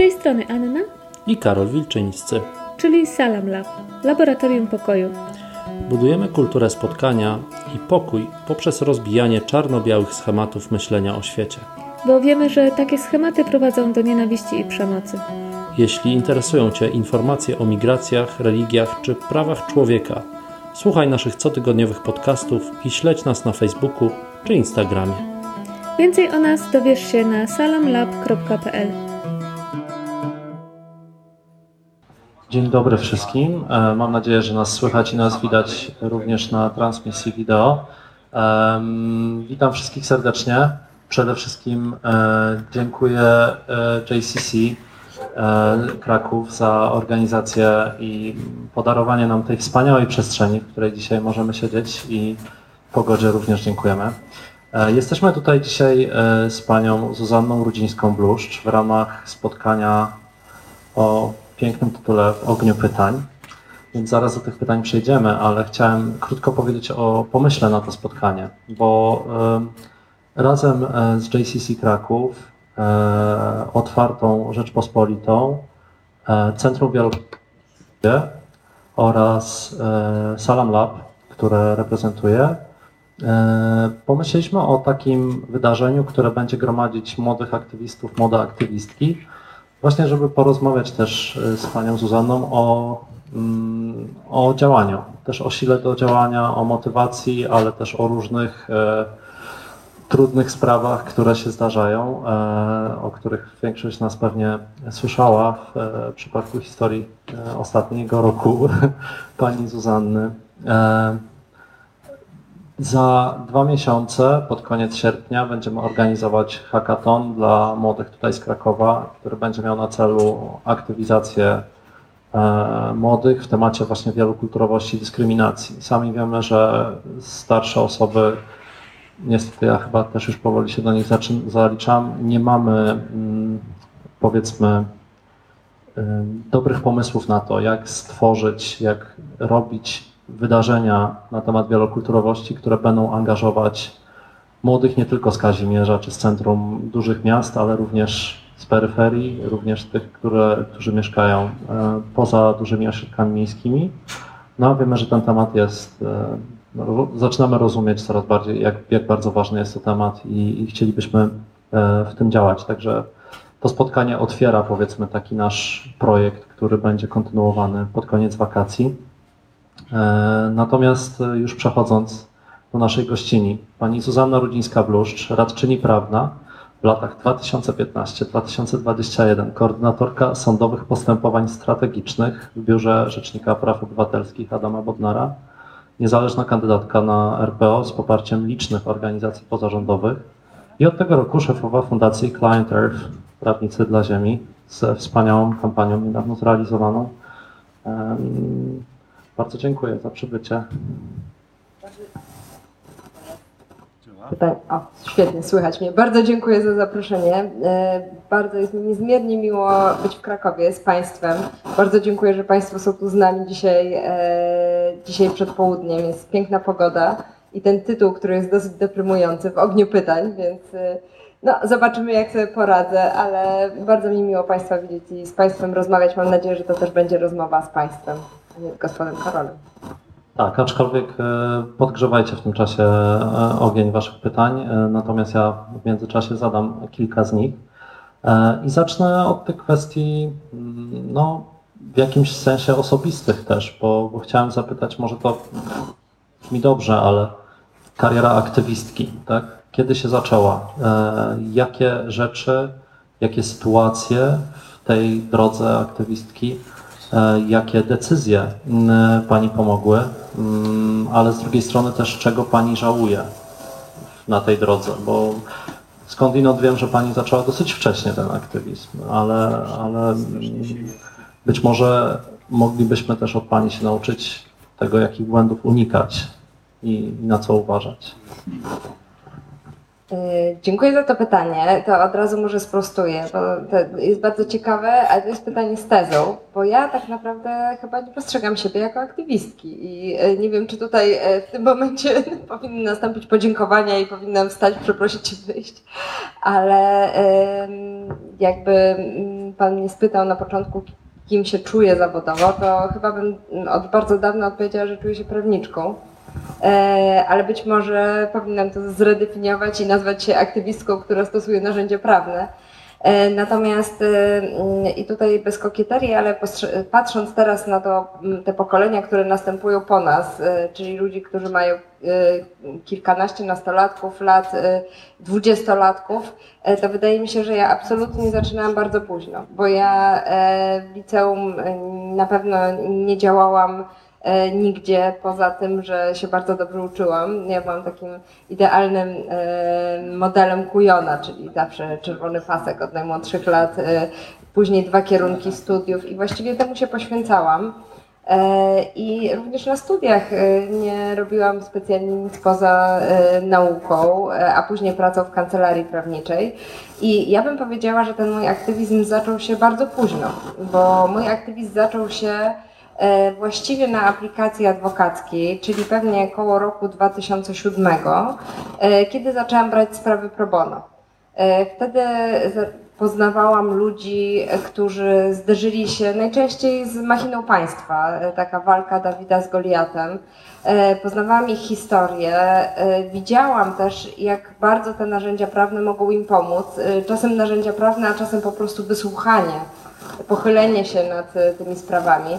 tej strony Anna, i Karol Wilczyńscy. czyli Salam Lab, Laboratorium Pokoju. Budujemy kulturę spotkania i pokój poprzez rozbijanie czarno-białych schematów myślenia o świecie. Bo wiemy, że takie schematy prowadzą do nienawiści i przemocy. Jeśli interesują Cię informacje o migracjach, religiach czy prawach człowieka, słuchaj naszych cotygodniowych podcastów i śledź nas na Facebooku czy Instagramie. Więcej o nas dowiesz się na salamlab.pl. Dzień dobry wszystkim. E, Mam nadzieję, że nas słychać i nas widać również na transmisji wideo. Witam wszystkich serdecznie. Przede wszystkim e, dziękuję e, JCC Kraków za organizację i podarowanie nam tej wspaniałej przestrzeni, w której dzisiaj możemy siedzieć i pogodzie również dziękujemy. Jesteśmy tutaj dzisiaj z panią Zuzanną Rudzińską-Bluszcz w ramach spotkania o pięknym tytule W ogniu pytań. Więc zaraz do tych pytań przejdziemy, ale chciałem krótko powiedzieć o pomyśle na to spotkanie, bo em, razem e, z JCC Kraków, e, Otwartą Rzeczpospolitą, e, Centrum Biologii oraz e, Salam Lab, które reprezentuję, e, pomyśleliśmy o takim wydarzeniu, które będzie gromadzić młodych aktywistów, młode aktywistki, Właśnie, żeby porozmawiać też y, z panią Zuzanną o, mm, o działaniu, też o sile do działania, o motywacji, ale też o różnych e, trudnych sprawach, które się zdarzają, e, o których większość nas pewnie słyszała w e, przypadku historii e, ostatniego roku pani Zuzanny. E, za dwa miesiące, pod koniec sierpnia, będziemy organizować hackathon dla młodych tutaj z Krakowa, który będzie miał na celu aktywizację e, młodych w temacie właśnie wielokulturowości i dyskryminacji. Sami wiemy, że starsze osoby, niestety ja chyba też już powoli się do nich zaliczam, nie mamy mm, powiedzmy y, dobrych pomysłów na to, jak stworzyć, jak robić wydarzenia na temat wielokulturowości, które będą angażować młodych nie tylko z Kazimierza czy z centrum dużych miast, ale również z peryferii, również tych, które, którzy mieszkają e, poza dużymi ośrodkami miejskimi. No wiemy, że ten temat jest, e, no, zaczynamy rozumieć coraz bardziej, jak, jak bardzo ważny jest to temat i, i chcielibyśmy e, w tym działać. Także to spotkanie otwiera powiedzmy taki nasz projekt, który będzie kontynuowany pod koniec wakacji. E, Natomiast e, już przechodząc do naszej gościni, pani Zuzanna Rudzińska-Bluszcz, radczyni prawna w latach 2015-2021, koordynatorka sądowych postępowań strategicznych w Biurze Rzecznika Praw Obywatelskich Adama Bodnara, niezależna kandydatka na RPO z poparciem licznych organizacji pozarządowych i od tego roku szefowa Fundacji Client Earth, Prawnicy dla Ziemi, ze wspaniałą kampanią niedawno zrealizowaną. Bardzo dziękuję za przybycie. Pytań. O, świetnie, słychać mnie. Bardzo dziękuję za zaproszenie. E, Bardzo jest mi niezmiernie miło być w Krakowie z Państwem. Bardzo dziękuję, że Państwo są tu z nami dzisiaj, e, dzisiaj przed południem. Jest piękna pogoda i ten tytuł, który jest dosyć deprymujący, w ogniu pytań, więc e, no, zobaczymy, jak sobie poradzę, ale bardzo mi miło Państwa widzieć i z Państwem rozmawiać. Mam nadzieję, że to też będzie rozmowa z Państwem, Panem Karolem. Tak, aczkolwiek e, podgrzewajcie w tym czasie e, ogień Waszych pytań, e, natomiast ja w międzyczasie zadam kilka z nich. I zacznę od tych kwestii, mm, no, w jakimś sensie osobistych też, bo, bo chciałem zapytać, może to brzmi dobrze, ale kariera aktywistki, tak? Kiedy się zaczęła? Jakie rzeczy, jakie sytuacje w tej drodze aktywistki jakie decyzje mm, Pani pomogły, mm, ale z drugiej strony też czego Pani żałuje na tej drodze, bo skądinąd wiem, że Pani zaczęła dosyć wcześnie ten aktywizm, ale, ale być może moglibyśmy też od Pani się nauczyć tego, jakich błędów unikać i, i na co uważać. Y, Dziękuję za to pytanie. To od razu może sprostuję, bo to jest bardzo ciekawe, ale to jest pytanie z tezą, bo ja tak naprawdę chyba nie postrzegam siebie jako aktywistki i y, nie wiem, czy tutaj y, w tym momencie powinny nastąpić podziękowania i powinnam wstać, przeprosić i wyjść, ale jakby mm, Pan mnie spytał na początku, kim się czuję zawodowo, to chyba bym od bardzo dawna odpowiedziała, że czuję się prawniczką. E, ale być może powinnam to zredefiniować i nazwać się aktywistką, która stosuje narzędzia prawne. E, Natomiast e, mm, i tutaj bez kokieterii, ale patrząc teraz na to, mm, te pokolenia, które następują po nas, czyli ludzi, którzy mają kilkanaście nastolatków, lat, dwudziestolatków, to wydaje mi się, że ja absolutnie zaczynałam bardzo późno, bo ja w liceum e, na pewno nie działałam nigdzie poza tym, że się bardzo dobrze uczyłam. Ja byłam takim idealnym e, modelem kujona, czyli zawsze czerwony pasek od najmłodszych lat, e, później dwa kierunki studiów i właściwie temu się poświęcałam. E, I również na studiach e, nie robiłam specjalnie nic poza e, nauką, e, a później pracą w kancelarii prawniczej. I ja bym powiedziała, że ten mój aktywizm zaczął się bardzo późno, bo mój aktywizm zaczął się e, właściwie na aplikacji adwokackiej, czyli pewnie koło roku 2007, e, kiedy zaczęłam brać sprawy pro bono. E, Wtedy poznawałam ludzi, e, którzy zderzyli się najczęściej z machiną państwa, e, taka walka Dawida z Goliatem. E, Poznawałam ich historię, e, widziałam też, jak bardzo te narzędzia prawne mogą im pomóc. E, Czasem narzędzia prawne, a czasem po prostu wysłuchanie, pochylenie się nad e, tymi sprawami.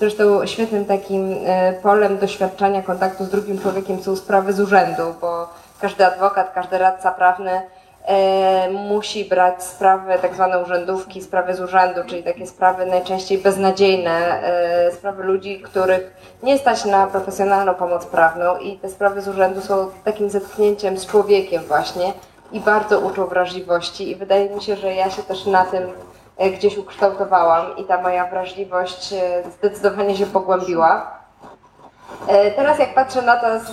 Zresztą świetnym takim e, polem doświadczenia kontaktu z drugim człowiekiem są sprawy z urzędu, bo każdy adwokat, każdy radca prawny e, musi brać sprawy, tak zwane urzędówki, sprawy z urzędu, czyli takie sprawy najczęściej beznadziejne, e, sprawy ludzi, których nie stać na profesjonalną pomoc prawną i te sprawy z urzędu są takim zetknięciem z człowiekiem właśnie i bardzo uczą wrażliwości i wydaje mi się, że ja się też na tym gdzieś ukształtowałam i ta moja wrażliwość e, zdecydowanie się pogłębiła. E, Teraz jak patrzę na to z,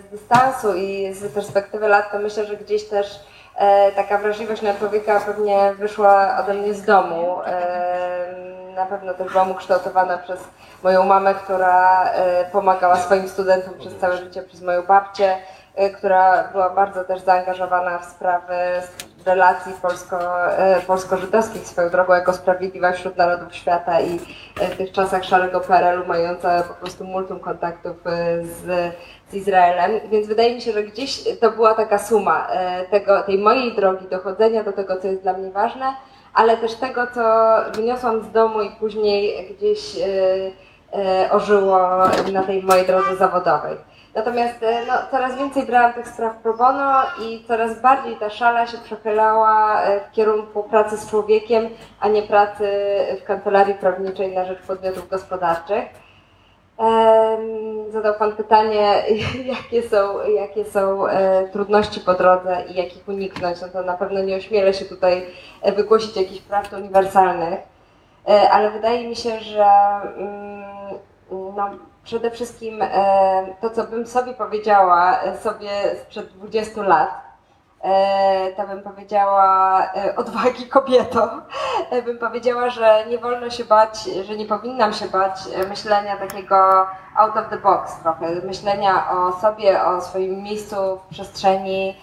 z dystansu i z perspektywy lat, to myślę, że gdzieś też e, taka wrażliwość na człowieka pewnie wyszła ode mnie z domu. E, Na pewno też byłam ukształtowana przez moją mamę, która e, pomagała swoim studentom przez całe życie, przez moją babcię, e, która była bardzo też zaangażowana w sprawy relacji polsko, e, polsko-żydowskich swoją drogą jako sprawiedliwa wśród narodów świata i e, w tych czasach szarego PRL-u mająca po prostu multum kontaktów e, z, z Izraelem. Więc wydaje mi się, że gdzieś to była taka suma tego, tej mojej drogi dochodzenia do tego, co jest dla mnie ważne, ale też tego, co wyniosłam z domu i później gdzieś ożyło na tej mojej drodze zawodowej. Natomiast e, no, coraz więcej brałam tych spraw pro bono i coraz bardziej ta szala się przechylała e, w kierunku pracy z człowiekiem, a nie pracy w kancelarii prawniczej na rzecz podmiotów gospodarczych. Zadał Pan pytanie, jakie są, jakie są e, trudności po drodze i jak ich uniknąć. No to na pewno nie ośmielę się tutaj wygłosić jakichś prawd uniwersalnych, ale wydaje mi się, że mm, no, przede wszystkim e, to, co bym sobie powiedziała e, sobie sprzed 20 lat, e, to bym powiedziała odwagi kobieto. Bym powiedziała, że nie wolno się bać, że nie powinnam się bać myślenia takiego out of the box trochę, myślenia o sobie, o swoim miejscu w przestrzeni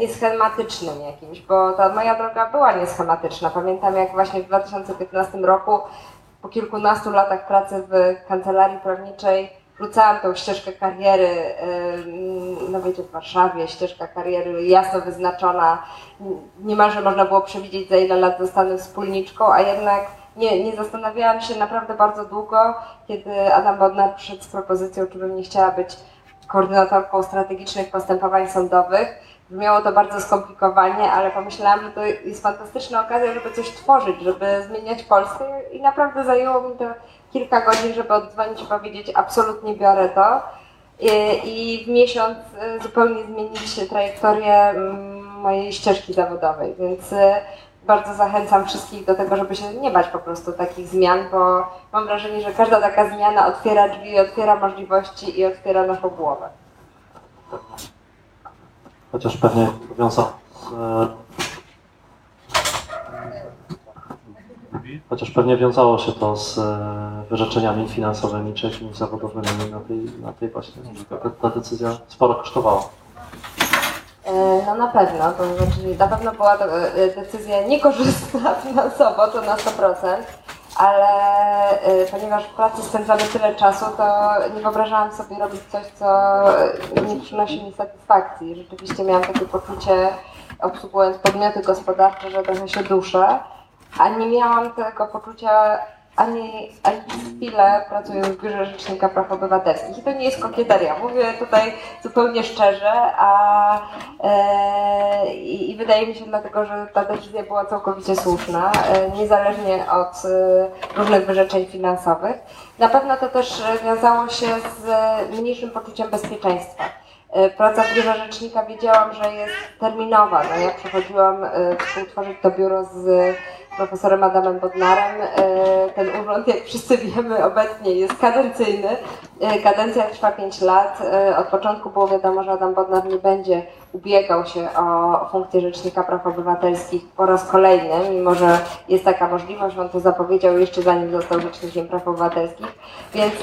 nieschematycznym jakimś, bo ta moja droga była nieschematyczna. Pamiętam jak właśnie w 2015 roku po kilkunastu latach pracy w kancelarii prawniczej rzucałam tą ścieżkę kariery, no wiecie, w Warszawie, ścieżka kariery jasno wyznaczona. Niemalże można było przewidzieć, za ile lat zostanę wspólniczką, a jednak nie, nie zastanawiałam się naprawdę bardzo długo, kiedy Adam Bodnar przyszedł z propozycją, czy bym nie chciała być koordynatorką strategicznych postępowań sądowych. Brzmiało to bardzo skomplikowanie, ale pomyślałam, że to jest fantastyczna okazja, żeby coś tworzyć, żeby zmieniać Polskę i naprawdę zajęło mi to kilka godzin, żeby oddzwonić i powiedzieć absolutnie biorę to i, w miesiąc y, zupełnie zmienić trajektorię mm, mojej ścieżki zawodowej, więc y, bardzo zachęcam wszystkich do tego, żeby się nie bać po prostu takich zmian, bo mam wrażenie, że każda taka zmiana otwiera drzwi, otwiera możliwości i otwiera naszą głowę. Chociaż pewnie wiązał z, chociaż pewnie wiązało się to z e, wyrzeczeniami finansowymi czy jakimiś zawodowymi na tej, na tej właśnie, ta, ta decyzja sporo kosztowała. E, No na pewno, to znaczy na pewno była to e, decyzja niekorzystna finansowo, to na 100%, ale e, ponieważ w pracy spędzamy tyle czasu, to nie wyobrażałam sobie robić coś, co nie przynosi mi satysfakcji. Rzeczywiście miałam takie poczucie, obsługując podmioty gospodarcze, że trochę się duszę, a nie miałam tego poczucia ani, ani chwilę pracując w Biurze Rzecznika Praw Obywatelskich. I to nie jest kokieteria, mówię tutaj zupełnie szczerze, a e, i, wydaje mi się dlatego, że ta decyzja była całkowicie słuszna, e, niezależnie od e, różnych wyrzeczeń finansowych. Na pewno to też wiązało się z e, mniejszym poczuciem bezpieczeństwa. E, Praca w biurze rzecznika wiedziałam, że jest terminowa. No ja przechodziłam e, współtworzyć to biuro z profesorem Adamem Bodnarem. E, Ten urząd, jak wszyscy wiemy, obecnie jest kadencyjny. E, Kadencja trwa 5 lat. E, Od początku było wiadomo, że Adam Bodnar nie będzie ubiegał się o funkcję Rzecznika Praw Obywatelskich po raz kolejny, mimo że jest taka możliwość. On to zapowiedział jeszcze zanim został Rzecznikiem Praw Obywatelskich. Więc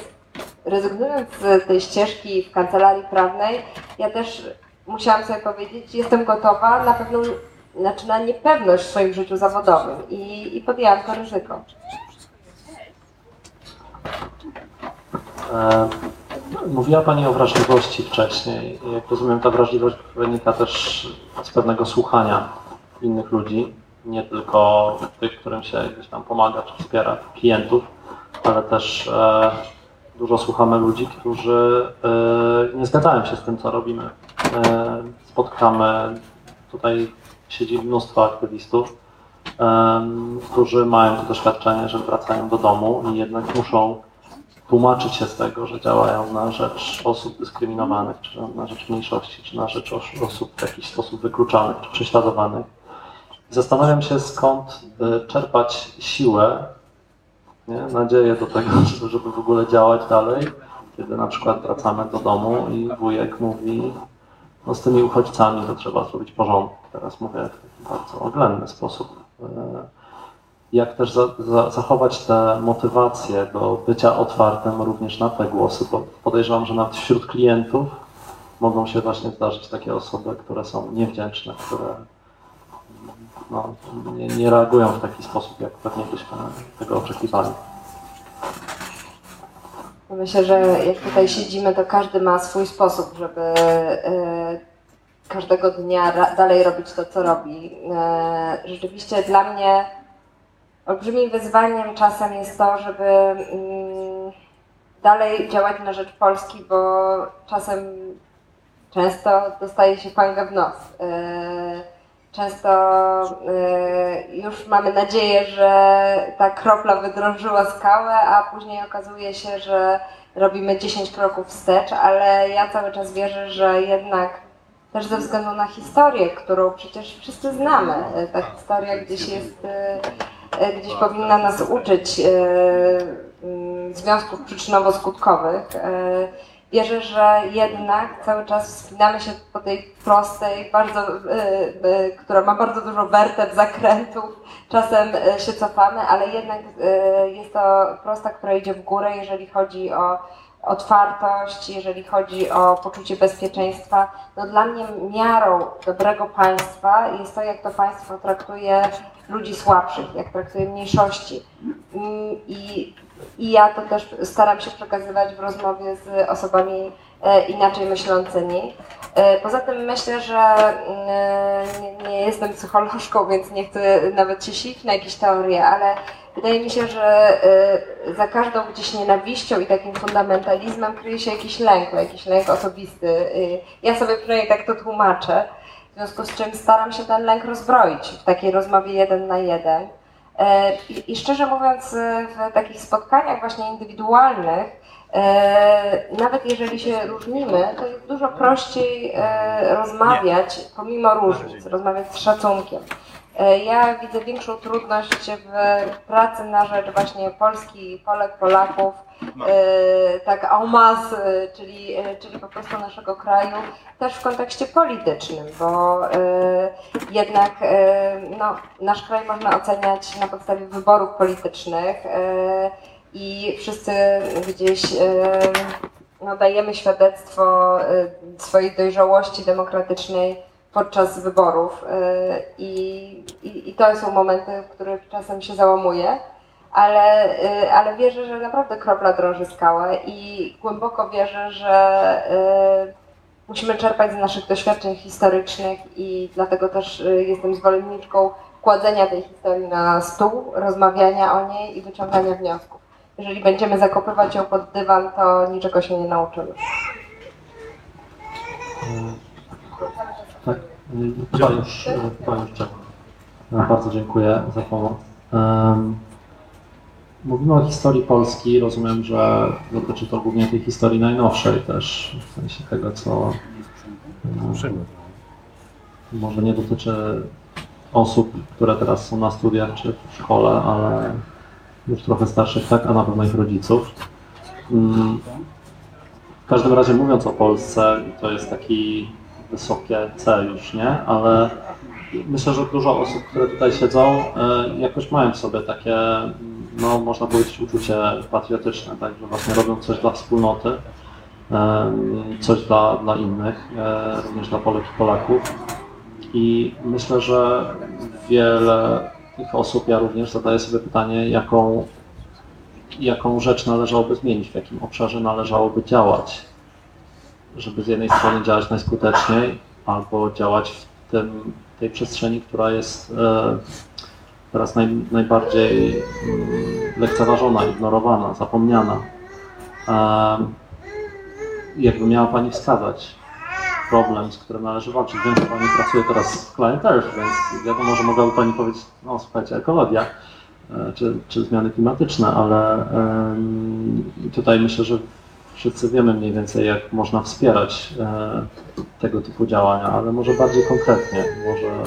rezygnując z tej ścieżki w kancelarii prawnej, ja też musiałam sobie powiedzieć, jestem gotowa na pewną, znaczy na niepewność w swoim życiu zawodowym i, i podjęłam to ryzyko. E, Mówiła Pani o wrażliwości wcześniej. Jak rozumiem, ta wrażliwość wynika też z pewnego słuchania innych ludzi, nie tylko tych, którym się gdzieś tam pomaga czy wspiera, klientów, ale też e, dużo słuchamy ludzi, którzy e, nie zgadzają się z tym, co robimy. E, spotkamy, tutaj siedzi mnóstwo aktywistów, którzy mają to doświadczenie, że wracają do domu i jednak muszą tłumaczyć się z tego, że działają na rzecz osób dyskryminowanych, czy na rzecz mniejszości, czy na rzecz os- osób w jakiś sposób wykluczanych, czy prześladowanych. Zastanawiam się, skąd y, czerpać siłę, nie? nadzieję do tego, żeby w ogóle działać dalej, kiedy na przykład wracamy do domu i wujek mówi, no z tymi uchodźcami to trzeba zrobić porządek. Teraz mówię w bardzo oględny sposób. Y, jak też za, za, zachować tę motywację do bycia otwartym również na te głosy, bo podejrzewam, że nawet wśród klientów mogą się właśnie zdarzyć takie osoby, które są niewdzięczne, które no, nie, nie reagują w taki sposób, jak pewnie byśmy tego oczekiwali. Myślę, że jak tutaj siedzimy, to każdy ma swój sposób, żeby e, każdego dnia dalej robić to, co robi. E, Rzeczywiście dla mnie olbrzymim wyzwaniem czasem jest to, żeby mm, dalej działać na rzecz Polski, bo czasem często dostaje się panga w nos. Często e, już mamy nadzieję, że ta kropla wydrążyła skałę, a później okazuje się, że robimy 10 kroków wstecz, ale ja cały czas wierzę, że jednak też ze względu na historię, którą przecież wszyscy znamy, e, ta historia gdzieś jest, e, gdzieś powinna nas uczyć związków przyczynowo-skutkowych. Wierzę, że jednak cały czas wspinamy się po tej prostej, bardzo, e, e, która ma bardzo dużo werteb, zakrętów, czasem e, się cofamy, ale jednak jest to prosta, która idzie w górę, jeżeli chodzi o otwartość, jeżeli chodzi o poczucie bezpieczeństwa. No dla mnie miarą dobrego państwa jest to, jak to państwo traktuje ludzi słabszych, jak traktuje mniejszości. I, i ja to też staram się przekazywać w rozmowie z osobami e, inaczej myślącymi. E, Poza tym myślę, że mm, nie, nie jestem psycholożką, więc nie chcę nawet się silić na jakieś teorie, ale wydaje mi się, że e, za każdą gdzieś nienawiścią i takim fundamentalizmem kryje się jakiś lęk, jakiś lęk osobisty. Ja sobie przynajmniej tak to tłumaczę, w związku z czym staram się ten lęk rozbroić w takiej rozmowie jeden na jeden. E, I, I szczerze mówiąc, e, w takich spotkaniach właśnie indywidualnych, e, nawet jeżeli się różnimy, to jest dużo prościej rozmawiać pomimo różnic, rozmawiać z szacunkiem. Ja widzę większą trudność w pracy na rzecz właśnie Polski, Polek, Polaków, tak en masse, e, czyli, e, czyli po prostu naszego kraju, też w kontekście politycznym, bo e, jednak e, no, nasz kraj można oceniać na podstawie wyborów politycznych e, i wszyscy gdzieś e, no, dajemy świadectwo e, swojej dojrzałości demokratycznej podczas wyborów e, i, i, i to są momenty, w których czasem się załamuje, ale, e, ale wierzę, że naprawdę kropla drąży skałę i głęboko wierzę, że e, musimy czerpać z naszych doświadczeń historycznych i dlatego też e, jestem zwolenniczką kładzenia tej historii na stół, rozmawiania o niej i wyciągania wniosków. Jeżeli będziemy zakopywać ją pod dywan, to niczego się nie nauczymy. Tak, y, chyba już, y, chyba już Bardzo dziękuję za pomoc. Mówimy o historii Polski. Rozumiem, że dotyczy to głównie tej historii najnowszej też, w sensie tego, co e, może nie dotyczy osób, które teraz są na studiach czy w szkole, ale już trochę starszych, tak, a na pewno ich rodziców. Mm, W każdym razie mówiąc o Polsce, to jest taki wysokie C już, nie? Ale myślę, że dużo osób, które tutaj siedzą, e, jakoś mają w sobie takie, no można powiedzieć, uczucie patriotyczne, tak, że właśnie robią coś dla wspólnoty, coś dla, dla innych, e, również dla Polek i Polaków. I myślę, że wiele tych osób, ja również zadaję sobie pytanie, jaką, jaką rzecz należałoby zmienić, w jakim obszarze należałoby działać, żeby z jednej strony działać najskuteczniej, albo działać w tym, tej przestrzeni, która jest e, teraz naj, najbardziej mm, lekceważona, ignorowana, zapomniana. Jakby miała Pani wskazać problem, z którym należy walczyć. Wiem, że Pani pracuje teraz w klientelze, więc wiadomo, że mogłaby Pani powiedzieć, no słuchajcie, ekologia e, czy, czy zmiany klimatyczne, ale tutaj myślę, że wszyscy wiemy mniej więcej, jak można wspierać e, tego typu działania, ale może bardziej konkretnie, może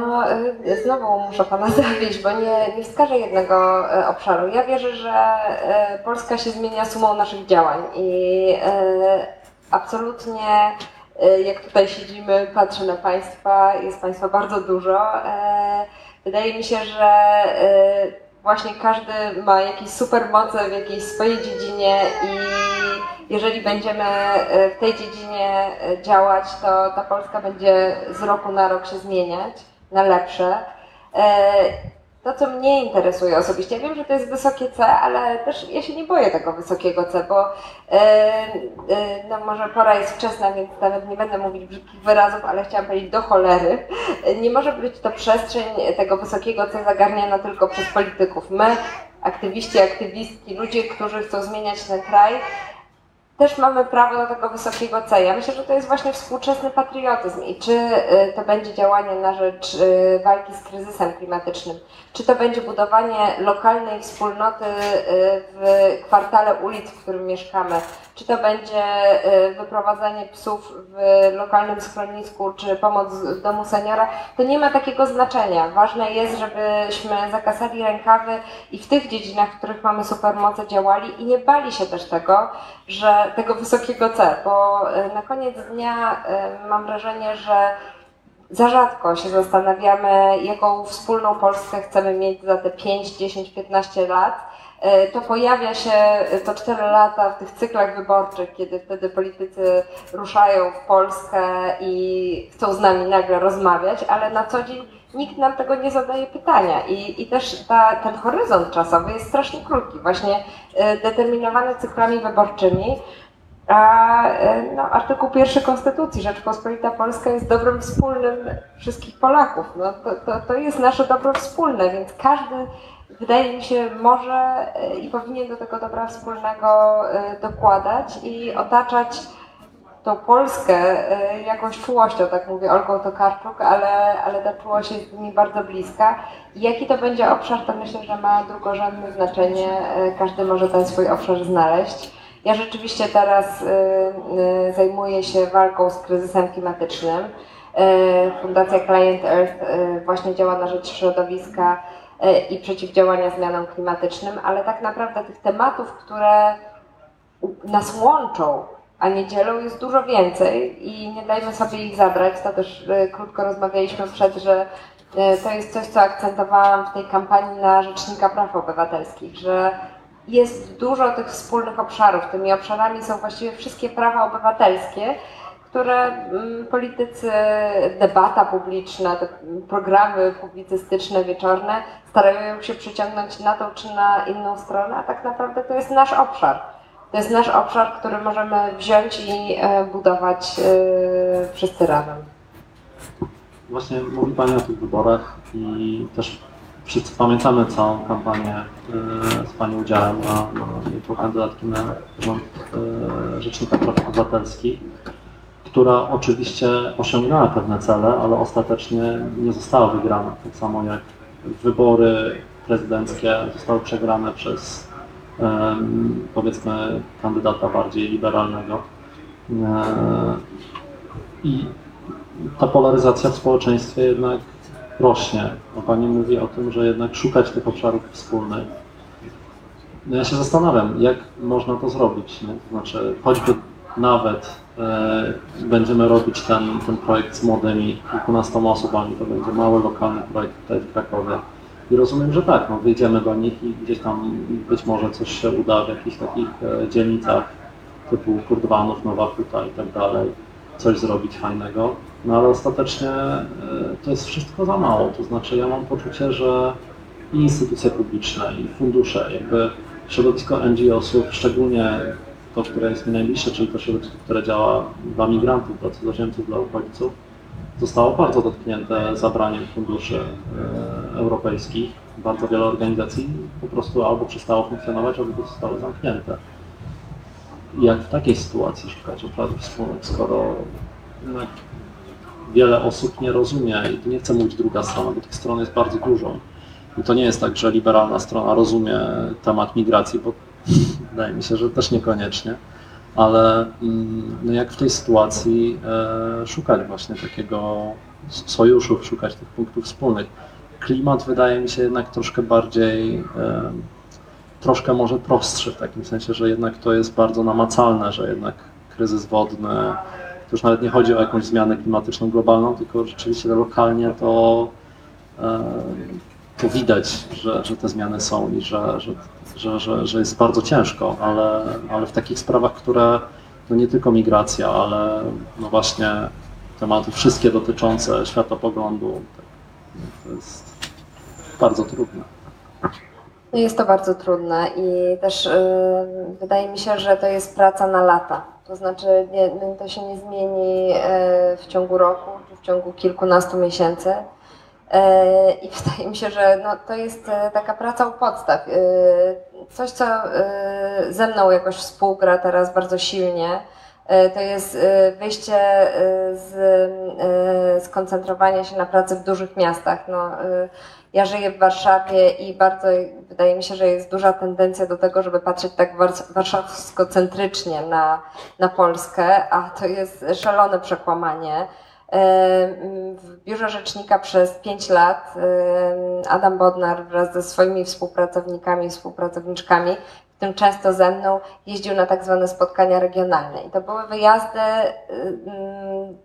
No, e, znowu muszę Pana zawieść, bo nie, nie wskażę jednego e, obszaru. Ja wierzę, że e, Polska się zmienia sumą naszych działań i e, absolutnie e, jak tutaj siedzimy, patrzę na Państwa, jest Państwa bardzo dużo. E, Wydaje mi się, że e, właśnie każdy ma jakieś supermoce w jakiejś swojej dziedzinie i jeżeli będziemy e, w tej dziedzinie e, działać, to ta Polska będzie z roku na rok się zmieniać na lepsze. To, co mnie interesuje osobiście, ja wiem, że to jest wysokie C, ale też ja się nie boję tego wysokiego C, bo e, e, no może pora jest wczesna, więc nawet nie będę mówić brzydkich wyrazów, ale chciałam powiedzieć do cholery. Nie może być to przestrzeń tego wysokiego C zagarniana tylko przez polityków. My, aktywiści, aktywistki, ludzie, którzy chcą zmieniać ten kraj, też mamy prawo do tego wysokiego C. Ja myślę, że to jest właśnie współczesny patriotyzm. I czy y, to będzie działanie na rzecz y, walki z kryzysem klimatycznym, czy to będzie budowanie lokalnej wspólnoty y, w kwartale ulic, w którym mieszkamy, czy to będzie y, wyprowadzanie psów w lokalnym schronisku, czy pomoc w domu seniora, to nie ma takiego znaczenia. Ważne jest, żebyśmy zakasali rękawy i w tych dziedzinach, w których mamy supermoce działali i nie bali się też tego, że tego wysokiego C, bo y, na koniec dnia y, mam wrażenie, że za rzadko się zastanawiamy, jaką wspólną Polskę chcemy mieć za te 5, 10, 15 lat. Y, To pojawia się co 4 lata w tych cyklach wyborczych, kiedy wtedy politycy ruszają w Polskę i chcą z nami nagle rozmawiać, ale na co dzień nikt nam tego nie zadaje pytania. I, i też ta, ten horyzont czasowy jest strasznie krótki, właśnie y, determinowany cyklami wyborczymi. A e, no, artykuł pierwszy Konstytucji Rzeczpospolita Polska jest dobrem wspólnym wszystkich Polaków. No, to, to, to jest nasze dobro wspólne, więc każdy, wydaje mi się, może e, i powinien do tego dobra wspólnego e, dokładać i otaczać tą Polskę e, jakąś czułością, tak mówię Olgą Tokarczuk, ale, ale ta czułość jest mi bardzo bliska. I jaki to będzie obszar, to myślę, że ma drugorzędne znaczenie. Każdy może ten swój obszar znaleźć. Ja rzeczywiście teraz zajmuję się walką z kryzysem klimatycznym. Fundacja Client Earth właśnie działa na rzecz środowiska i przeciwdziałania zmianom klimatycznym, ale tak naprawdę tych tematów, które nas łączą, a nie dzielą, jest dużo więcej i nie dajmy sobie ich zabrać. To też e, krótko rozmawialiśmy przed, że e, to jest coś, co akcentowałam w tej kampanii na Rzecznika Praw Obywatelskich, że jest dużo tych wspólnych obszarów. Tymi obszarami są właściwie wszystkie prawa obywatelskie, które mm, politycy, debata publiczna, te programy publicystyczne, wieczorne starają się przyciągnąć na tą czy na inną stronę, a tak naprawdę to jest nasz obszar. To jest nasz obszar, który możemy wziąć i e, budować e, wszyscy razem. Właśnie mówi Pani o tych wyborach i też wszyscy pamiętamy całą kampanię e, z Pani udziałem na, na jako kandydatki na rząd Rzecznika Praw Obywatelskich, która oczywiście osiągnęła pewne cele, ale ostatecznie nie została wygrana. Tak samo jak wybory prezydenckie zostały przegrane przez powiedzmy kandydata bardziej liberalnego. E, I ta polaryzacja w społeczeństwie jednak rośnie. Pani mówi o tym, że jednak szukać tych obszarów wspólnych. No ja się zastanawiam, jak można to zrobić. Nie? To znaczy, choćby nawet będziemy robić ten, ten projekt z młodymi kilkunastoma osobami, to będzie mały, lokalny projekt tutaj w Krakowie. I rozumiem, że tak, no, wyjdziemy do nich i gdzieś tam być może coś się uda w jakichś takich e, dzielnicach typu Kurdwanów, Nowa Huta i tak dalej, coś zrobić fajnego. No ale ostatecznie e, to jest wszystko za mało. To znaczy ja mam poczucie, że i instytucje publiczne, i fundusze, jakby środowisko NGO-sów, szczególnie to, które jest mi najbliższe, czyli to środowisko, które działa dla migrantów, dla cudzoziemców, dla uchodźców, zostało bardzo dotknięte zabraniem funduszy e, europejskich. Bardzo wiele organizacji po prostu albo przestało funkcjonować, albo zostały zamknięte. Jak w takiej sytuacji szukać obszarów wspólnych, skoro jednak wiele osób nie rozumie i tu nie chcę mówić druga strona, bo tych stron jest bardzo dużo. I to nie jest tak, że liberalna strona rozumie temat migracji, bo wydaje mi się, że też niekoniecznie. Ale mm, no jak w tej sytuacji e, szukać właśnie takiego s- sojuszów, szukać tych punktów wspólnych. Klimat wydaje mi się jednak troszkę bardziej, e, troszkę może prostszy w takim sensie, że jednak to jest bardzo namacalne, że jednak kryzys wodny, to już nawet nie chodzi o jakąś zmianę klimatyczną globalną, tylko rzeczywiście lokalnie to, e, to widać, że, że te zmiany są i że, że, że, że, że jest bardzo ciężko, ale, ale w takich sprawach, które no nie tylko migracja, ale no właśnie tematy wszystkie dotyczące światopoglądu, tak, to jest bardzo trudne. Jest to bardzo trudne i też y, wydaje mi się, że to jest praca na lata. To znaczy nie, to się nie zmieni y, w ciągu roku czy w ciągu kilkunastu miesięcy. I wydaje mi się, że no, to jest y, taka praca u podstaw. Y, Coś, co y, ze mną jakoś współgra teraz bardzo silnie, to jest wyjście z skoncentrowania się na pracy w dużych miastach. No, ja żyję w Warszawie i bardzo wydaje mi się, że jest duża tendencja do tego, żeby patrzeć tak wars- warszawsko-centrycznie na, na Polskę, a to jest szalone przekłamanie. W biurze rzecznika przez 5 lat Adam Bodnar wraz ze swoimi współpracownikami współpracowniczkami, w tym często ze mną, jeździł na tak zwane spotkania regionalne. I to były wyjazdy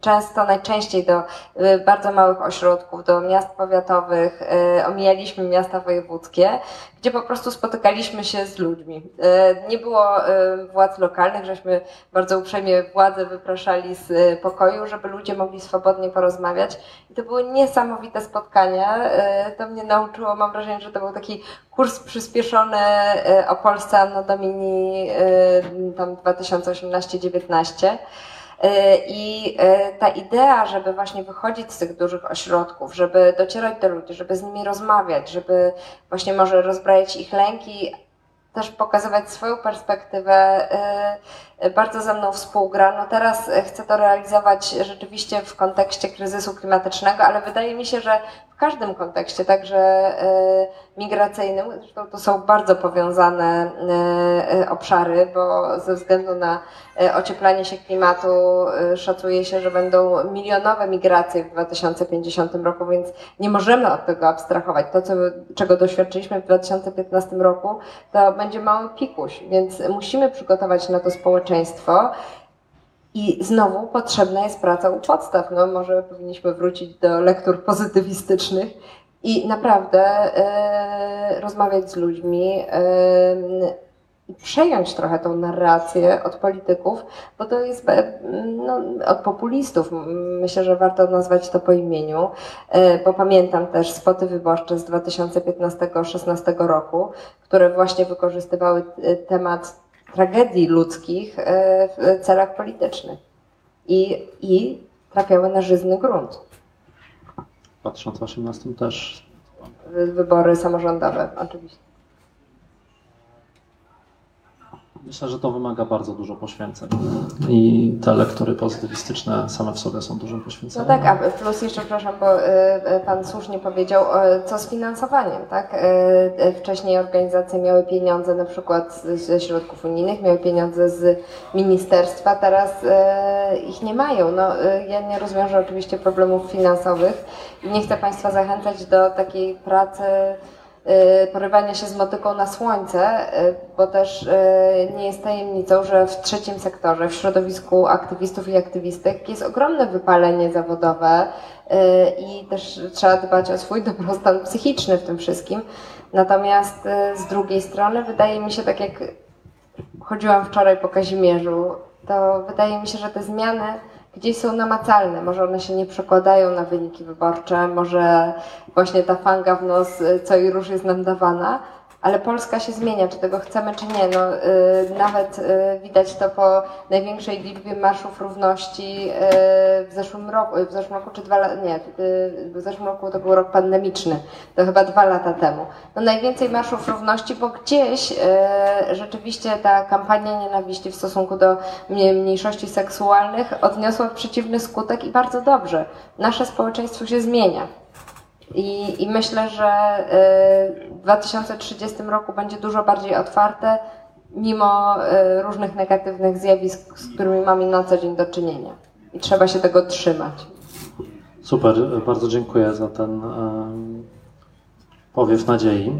często, najczęściej do y, bardzo małych ośrodków, do miast powiatowych, y, omijaliśmy miasta wojewódzkie, gdzie po prostu spotykaliśmy się z ludźmi. Y, Nie było y, władz lokalnych, żeśmy bardzo uprzejmie władze wypraszali z y, pokoju, żeby ludzie mogli swobodnie porozmawiać. I to były niesamowite spotkania. To mnie nauczyło, mam wrażenie, że to był taki kurs przyspieszony o Polsce Anno Domini tam 2018-19. Y, I y, ta idea, żeby właśnie wychodzić z tych dużych ośrodków, żeby docierać do ludzi, żeby z nimi rozmawiać, żeby właśnie może rozbrajać ich lęki, też pokazywać swoją perspektywę, y, bardzo ze mną współgra. No teraz y, chcę to realizować rzeczywiście w kontekście kryzysu klimatycznego, ale wydaje mi się, że w każdym kontekście, także e, migracyjnym. Zresztą to są bardzo powiązane e, e, obszary, bo ze względu na e, ocieplanie się klimatu e, szacuje się, że będą milionowe migracje w 2050 roku, więc nie możemy od tego abstrahować. To, co, czego doświadczyliśmy w 2015 roku, to będzie mały pikuś, więc musimy przygotować na to społeczeństwo. I znowu potrzebna jest praca u podstaw. No, może powinniśmy wrócić do lektur pozytywistycznych i naprawdę e, rozmawiać z ludźmi i przejąć trochę tą narrację od polityków, bo to jest no, od populistów. Myślę, że warto nazwać to po imieniu, e, bo pamiętam też spoty wyborcze z 2015-16 roku, które właśnie wykorzystywały temat tragedii ludzkich e, w celach politycznych i, i trafiały na żyzny grunt. W 2018 też Wy- Wybory samorządowe, oczywiście. Myślę, że to wymaga bardzo dużo poświęceń. I te lektury pozytywistyczne same w sobie są dużym No poświęceniem. tak, a plus jeszcze, przepraszam, bo y, y, Pan słusznie powiedział, co z finansowaniem, tak? Y, Wcześniej organizacje miały pieniądze na przykład ze środków unijnych, miały pieniądze z ministerstwa, teraz ich nie mają. No, ja nie rozwiążę oczywiście problemów finansowych i nie chcę Państwa zachęcać do takiej pracy porywania się z motyką na słońce, y, bo też y, nie jest tajemnicą, że w trzecim sektorze, w środowisku aktywistów i aktywistek jest ogromne wypalenie zawodowe y, i też trzeba dbać o swój dobrostan psychiczny w tym wszystkim. Natomiast y, z drugiej strony wydaje mi się, tak jak chodziłam wczoraj po Kazimierzu, to wydaje mi się, że te zmiany gdzieś są namacalne. Może one się nie przekładają na wyniki wyborcze, może właśnie ta fanga w nos y, co i róż jest nam dawana, ale Polska się zmienia, czy tego chcemy, czy nie. No, y, nawet y, widać to po największej liczbie marszów równości y, w zeszłym roku, w zeszłym roku czy dwa lata, nie, w zeszłym roku to był rok pandemiczny, to chyba dwa lata temu. No najwięcej marszów równości, bo gdzieś rzeczywiście ta kampania nienawiści w stosunku do mnie- mniejszości seksualnych odniosła przeciwny skutek i bardzo dobrze. Nasze społeczeństwo się zmienia. I, I myślę, że y, w 2030 roku będzie dużo bardziej otwarte, mimo y, różnych negatywnych zjawisk, z którymi mamy na co dzień do czynienia. I trzeba się tego trzymać. Super, bardzo dziękuję za ten powiew nadziei.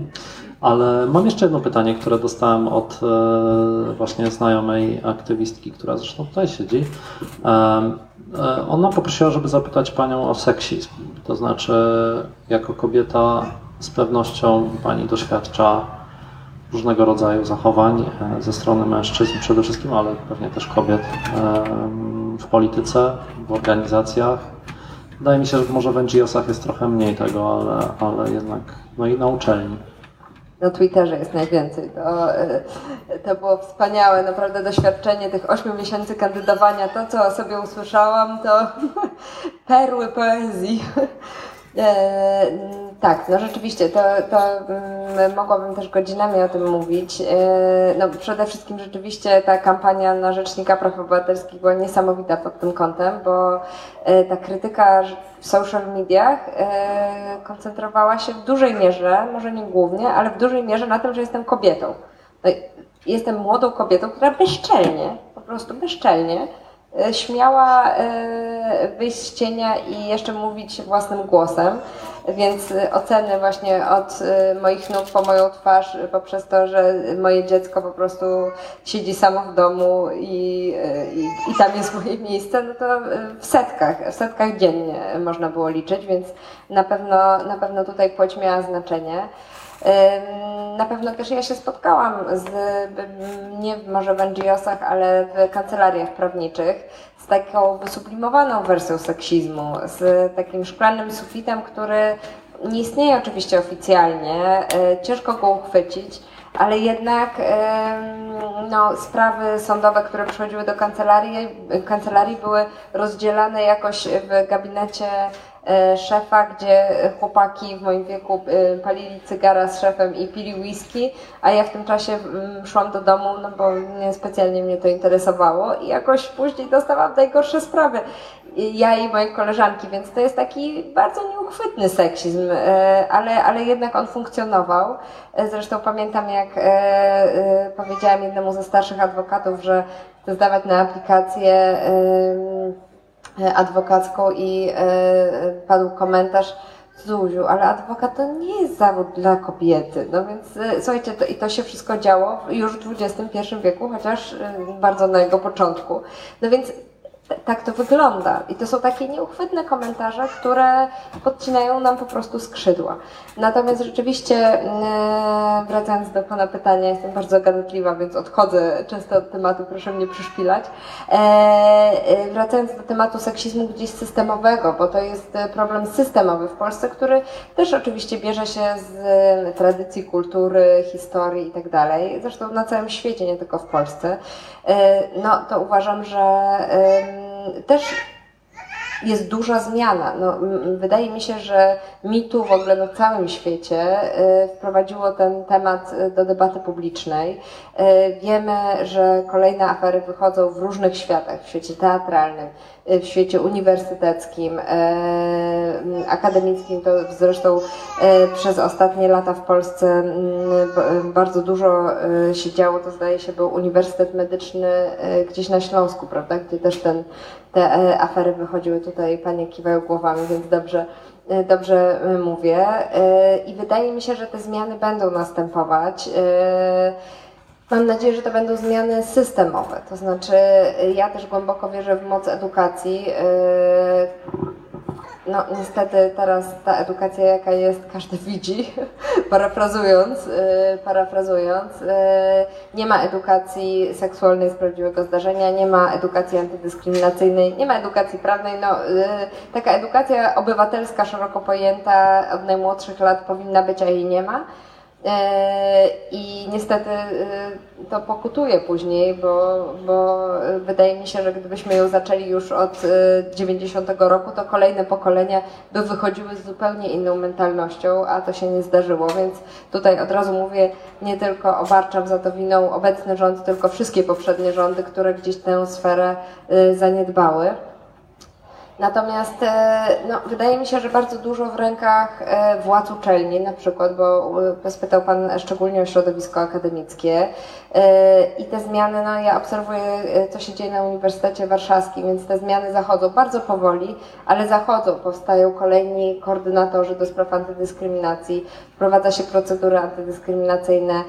Ale mam jeszcze jedno pytanie, które dostałem od e, właśnie znajomej aktywistki, która zresztą tutaj siedzi. Em, e, Ona poprosiła, żeby zapytać Panią o seksizm. To znaczy, jako kobieta z pewnością Pani doświadcza różnego rodzaju zachowań e, ze strony mężczyzn przede wszystkim, ale pewnie też kobiet w polityce, w organizacjach. Wydaje mi się, że może w NGO-sach jest trochę mniej tego, ale, ale jednak, no i na uczelni. Na Twitterze jest najwięcej. To, y, to było wspaniałe, naprawdę doświadczenie tych ośmiu miesięcy kandydowania. To, co o sobie usłyszałam, to perły poezji. Tak, no rzeczywiście, to, to mm, mogłabym też godzinami o tym mówić. E, no przede wszystkim rzeczywiście ta kampania na Rzecznika Praw Obywatelskich była niesamowita pod tym kątem, bo e, ta krytyka w social mediach e, koncentrowała się w dużej mierze, może nie głównie, ale w dużej mierze na tym, że jestem kobietą. No, jestem młodą kobietą, która bezczelnie, po prostu bezczelnie śmiała wyjść z cienia i jeszcze mówić własnym głosem. Więc e, oceny właśnie od e, moich nóg po moją twarz, e, poprzez to, że moje dziecko po prostu siedzi samo w domu i, i, i tam jest moje miejsce, no to w setkach, w setkach dziennie można było liczyć, więc na pewno, na pewno tutaj płeć miała znaczenie. Na pewno też ja się spotkałam z, nie może w NGO-sach, ale w kancelariach prawniczych z taką wysublimowaną wersją seksizmu, z takim szklanym sufitem, który nie istnieje oczywiście oficjalnie, y, ciężko go uchwycić, ale jednak no, sprawy sądowe, które przychodziły do kancelarii, kancelarii były rozdzielane jakoś w gabinecie e, szefa, gdzie chłopaki w moim wieku e, palili cygara z szefem i pili whisky, a ja w tym czasie mm, szłam do domu, no bo nie specjalnie mnie to interesowało i jakoś później dostawałam najgorsze sprawy. Ja i moje koleżanki, więc to jest taki bardzo nieuchwytny seksizm, e, ale, ale jednak on funkcjonował. E, Zresztą pamiętam, jak e, e, powiedziałam jednemu ze starszych adwokatów, że zdawać na aplikację e, adwokacką i e, padł komentarz Zuziu, ale adwokat to nie jest zawód dla kobiety. No więc e, słuchajcie, to, i to się wszystko działo już w XXI wieku, chociaż e, bardzo na jego początku. No więc tak to wygląda. I to są takie nieuchwytne komentarze, które podcinają nam po prostu skrzydła. Natomiast rzeczywiście, e, wracając do Pana pytania, jestem bardzo gadatliwa, więc odchodzę często od tematu, proszę mnie przyszpilać. E, e, wracając do tematu seksizmu gdzieś systemowego, bo to jest problem systemowy w Polsce, który też oczywiście bierze się z tradycji, kultury, historii i tak. Zresztą na całym świecie, nie tylko w Polsce. No to uważam, że też jest duża zmiana. No, wydaje mi się, że mitu w ogóle na całym świecie y, wprowadziło ten temat y, do debaty publicznej. Y, Wiemy, że kolejne afery wychodzą w różnych światach, w świecie teatralnym, w świecie uniwersyteckim, m, akademickim. To zresztą y, przez ostatnie lata w Polsce bardzo dużo y, się działo. To zdaje się był Uniwersytet Medyczny gdzieś na Śląsku, prawda, gdzie też ten te e, afery wychodziły tutaj, panie kiwają głowami, więc dobrze, e, dobrze e, mówię. E, I wydaje mi się, że te zmiany będą następować. Mam nadzieję, że to będą zmiany systemowe. To znaczy, ja też głęboko wierzę w moc edukacji. E, No, niestety teraz ta edukacja, jaka jest, każdy widzi, parafrazując, yy, parafrazując. Yy, nie ma edukacji seksualnej z prawdziwego zdarzenia, nie ma edukacji antydyskryminacyjnej, nie ma edukacji prawnej. No, yy, taka edukacja obywatelska, szeroko pojęta, od najmłodszych lat powinna być, a jej nie ma. E, I niestety e, to pokutuje później, bo, bo wydaje mi się, że gdybyśmy ją zaczęli już od e, 90 roku, to kolejne pokolenia by wychodziły z zupełnie inną mentalnością, a to się nie zdarzyło, więc tutaj od razu mówię, nie tylko obarczam za to winą obecny rząd, tylko wszystkie poprzednie rządy, które gdzieś tę sferę e, zaniedbały. Natomiast e, no, wydaje mi się, że bardzo dużo w rękach e, władz uczelni, na przykład, bo e, spytał Pan szczególnie o środowisko akademickie i te zmiany, no ja obserwuję, co się dzieje na Uniwersytecie Warszawskim, więc te zmiany zachodzą bardzo powoli, ale zachodzą, powstają kolejni koordynatorzy do spraw antydyskryminacji, wprowadza się procedury antydyskryminacyjne,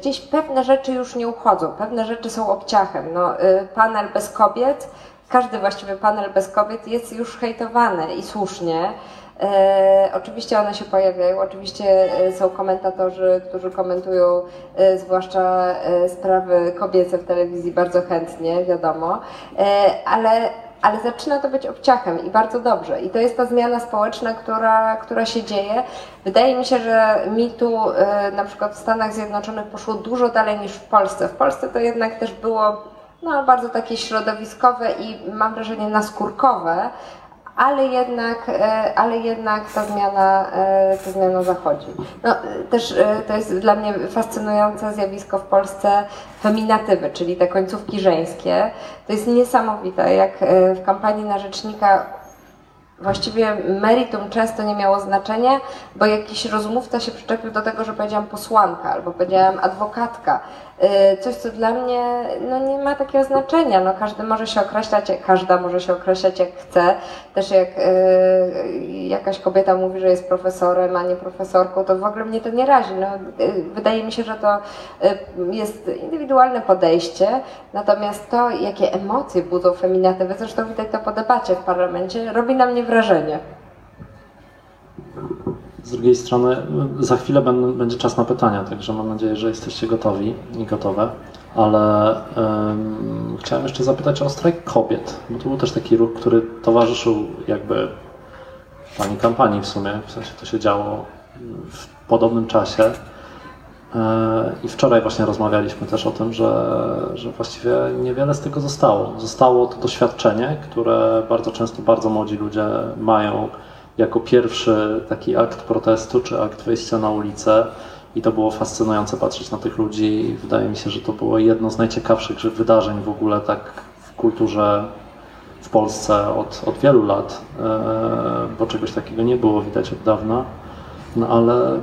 gdzieś pewne rzeczy już nie uchodzą, pewne rzeczy są obciachem, no, panel bez kobiet, każdy właściwie panel bez kobiet jest już hejtowany i słusznie. E, oczywiście one się pojawiają, oczywiście e, są komentatorzy, którzy komentują e, zwłaszcza e, sprawy kobiece w telewizji bardzo chętnie, wiadomo, e, ale, ale zaczyna to być obciachem i bardzo dobrze. I to jest ta zmiana społeczna, która, która się dzieje. Wydaje mi się, że mitu e, na przykład w Stanach Zjednoczonych poszło dużo dalej niż w Polsce. W Polsce to jednak też było no, bardzo takie środowiskowe i mam wrażenie naskórkowe, ale jednak, e, ale jednak ta zmiana, e, ta zmiana zachodzi. No, też e, to jest dla mnie fascynujące zjawisko w Polsce feminatywy, czyli te końcówki żeńskie. To jest niesamowite, jak w kampanii na rzecznika Właściwie meritum często nie miało znaczenia, bo jakiś rozmówca się przyczepił do tego, że powiedziałam posłanka albo powiedziałam adwokatka. Yy, Coś, co dla mnie no, nie ma takiego znaczenia. No, każdy może się określać, każda może się określać jak chce. Też jak yy, jakaś kobieta mówi, że jest profesorem, a nie profesorką, to w ogóle mnie to nie razi. No, yy, wydaje mi się, że to yy, jest indywidualne podejście, natomiast to, jakie emocje budzą feminatywy, zresztą widać to po debacie w parlamencie, robi na mnie wrażenie. Z drugiej strony, za chwilę będzie czas na pytania, także mam nadzieję, że jesteście gotowi i gotowe. Ale em, chciałem jeszcze zapytać o strajk kobiet, bo to był też taki ruch, który towarzyszył jakby Pani kampanii w sumie, w sensie to się działo w podobnym czasie. E, I wczoraj właśnie rozmawialiśmy też o tym, że, że właściwie niewiele z tego zostało. Zostało to doświadczenie, które bardzo często bardzo młodzi ludzie mają jako pierwszy taki akt protestu czy akt wyjścia na ulicę. I to było fascynujące patrzeć na tych ludzi. Wydaje mi się, że to było jedno z najciekawszych wydarzeń w ogóle tak w kulturze w Polsce od, od wielu lat, e, bo czegoś takiego nie było widać od dawna. No ale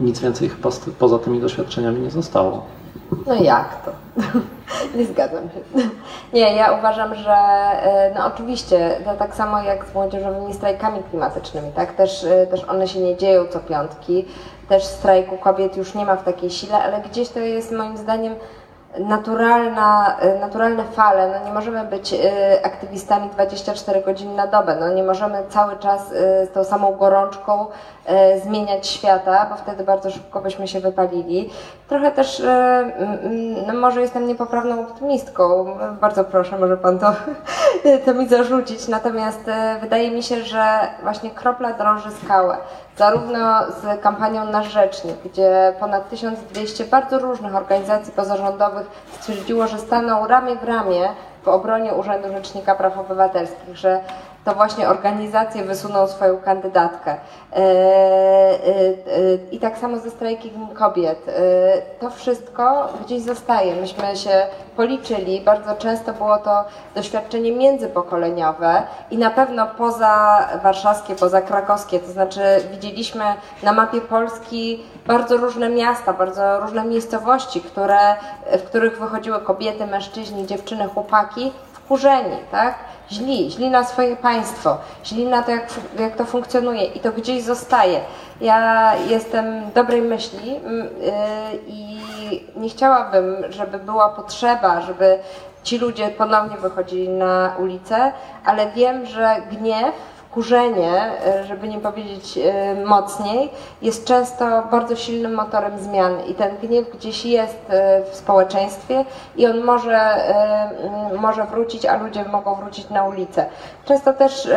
nic więcej chyba poza tymi doświadczeniami nie zostało. No jak to? Nie zgadzam się. Nie, ja uważam, że e, no oczywiście, to tak samo jak z młodzieżowymi strajkami klimatycznymi, tak? Też, e, też one się nie dzieją co piątki, też strajku kobiet już nie ma w takiej sile, ale gdzieś to jest moim zdaniem naturalna, e, naturalne fale. No nie możemy być aktywistami 24 godziny na dobę. No nie możemy cały czas z tą samą gorączką zmieniać świata, bo wtedy bardzo szybko byśmy się wypalili. Trochę też, e, no może jestem niepoprawną optymistką, bardzo proszę, może Pan to, to mi zarzucić, natomiast e, wydaje mi się, że właśnie kropla drąży skałę. Zarówno z kampanią Nasz Rzecznik, gdzie ponad 1200 bardzo różnych organizacji pozarządowych stwierdziło, że staną ramię w ramię w obronie Urzędu Rzecznika Praw Obywatelskich, że to właśnie organizacje wysuną swoją kandydatkę. E, e, e, I tak samo ze strajkiem kobiet. To wszystko gdzieś zostaje. Myśmy się policzyli, bardzo często było to doświadczenie międzypokoleniowe i na pewno poza warszawskie, poza krakowskie, to znaczy widzieliśmy na mapie Polski bardzo różne miasta, bardzo różne miejscowości, które, w których wychodziły kobiety, mężczyźni, dziewczyny, chłopaki wkurzeni, tak? Źli, źli na swoje państwo, źli na to, jak, jak to funkcjonuje i to gdzieś zostaje. Ja jestem dobrej myśli mm, yy, i nie chciałabym, żeby była potrzeba, żeby ci ludzie ponownie wychodzili na ulicę, ale wiem, że gniew, wkurzenie, y, żeby nie powiedzieć y, mocniej, jest często bardzo silnym motorem zmian i ten gniew gdzieś jest y, w społeczeństwie i on może, może wrócić, a ludzie mogą wrócić na ulicę. Często też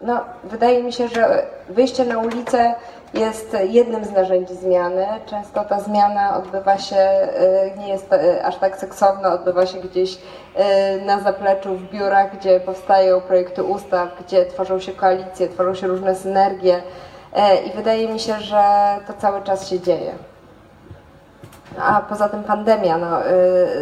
no, wydaje mi się, że wyjście na ulicę jest jednym z narzędzi zmiany. Często ta zmiana odbywa się, y, nie jest y, aż tak seksowna, odbywa się gdzieś y, na zapleczu, w biurach, gdzie powstają projekty ustaw, gdzie tworzą się koalicje, tworzą się różne synergie. I wydaje mi się, że to cały czas się dzieje. A poza tym pandemia, no,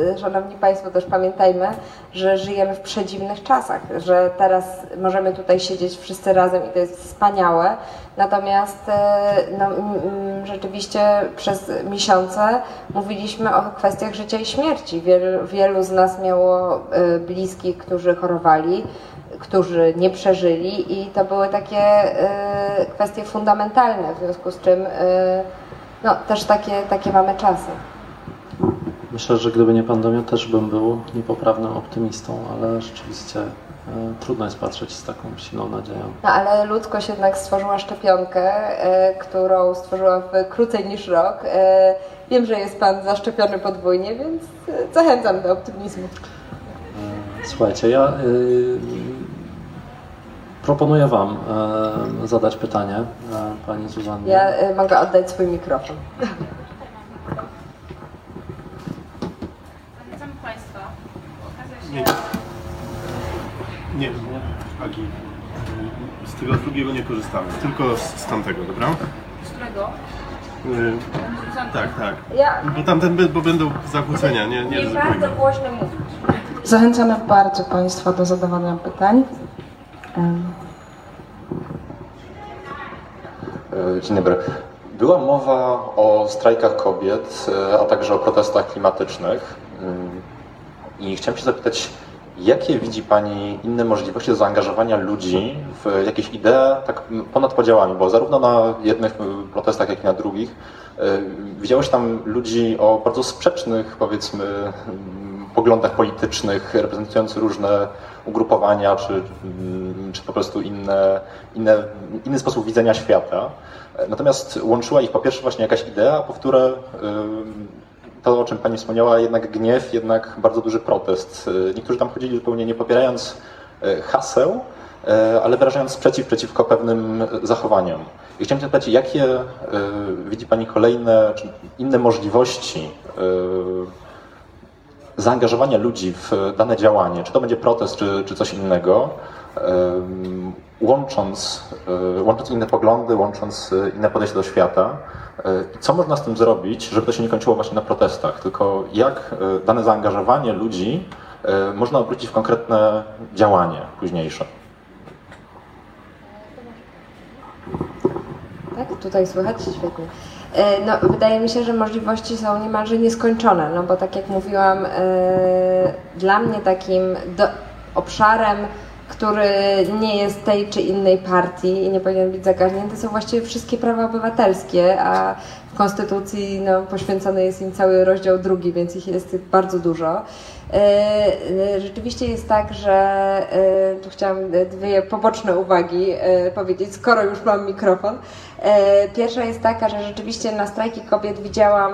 yy, szanowni Państwo, też pamiętajmy, że żyjemy w przedziwnych czasach, że teraz możemy tutaj siedzieć wszyscy razem i to jest wspaniałe, natomiast yy, no, rzeczywiście przez miesiące mówiliśmy o kwestiach życia i śmierci. Wielu, wielu z nas miało bliskich, którzy chorowali, którzy nie przeżyli i to były takie kwestie fundamentalne, w związku z czym no, też takie, takie mamy czasy. Myślę, że gdyby nie pandemia, też bym był niepoprawnym optymistą, ale rzeczywiście e, trudno jest patrzeć z taką silną nadzieją. No, ale ludzkość jednak stworzyła szczepionkę, e, którą stworzyła w krócej niż rok. E, wiem, że jest Pan zaszczepiony podwójnie, więc zachęcam do optymizmu. Słuchajcie, ja proponuję Wam e, zadać pytanie e, Pani Zuzannie. Ja e, mogę oddać swój mikrofon. Zachęcamy Państwa. Okazja Nie. się Nie, Agi. Z tego drugiego nie korzystamy, tylko z, z tamtego, dobra? z którego Yy, Zuzanna tak, tak. Ja Bo tamten, by- bo będą zakłócenia, nie, nie nie ryzykujmy. głośno mówić. Zachęcamy bardzo Państwa do zadawania pytań. E, Dzień dobry. Była mowa o strajkach kobiet, e, a także o protestach klimatycznych. Mm, I chciałem się zapytać, jakie widzi Pani inne możliwości zaangażowania ludzi w jakieś idee tak ponad podziałami? Bo zarówno na jednych protestach, jak i na drugich e, widziało się tam ludzi o bardzo sprzecznych, powiedzmy, poglądach politycznych, reprezentujących różne ugrupowania, czy, mm, czy po prostu inne, inne, inny sposób widzenia świata. Natomiast łączyła ich po pierwsze właśnie jakaś idea, po które ym, to, o czym Pani wspomniała, jednak gniew, jednak bardzo duży protest. Niektórzy tam chodzili zupełnie nie popierając y, haseł, y, ale wyrażając sprzeciw przeciwko pewnym zachowaniom. I chciałem zapytać, jakie y, widzi Pani kolejne, czy inne możliwości zaangażowania ludzi w dane działanie, czy to będzie protest, czy, czy coś innego, łącząc, e, łącząc inne poglądy, łącząc e, inne podejście do świata. E, Co można z tym zrobić, żeby to się nie kończyło właśnie na protestach, tylko jak dane zaangażowanie ludzi można obrócić w konkretne działanie późniejsze? Tak, tutaj słychać? Świetnie. E, No, wydaje mi się, że możliwości są niemalże nieskończone, no bo tak jak mówiłam, e, dla mnie takim do, obszarem, który nie jest tej czy innej partii i nie powinien być zagarnięty, są właściwie wszystkie prawa obywatelskie, a w Konstytucji no, poświęcony jest im cały rozdział drugi, więc ich jest bardzo dużo. E, e, Rzeczywiście jest tak, że e, tu chciałam dwie poboczne uwagi powiedzieć, skoro już mam mikrofon. Pierwsza jest taka, że rzeczywiście na strajki kobiet widziałam,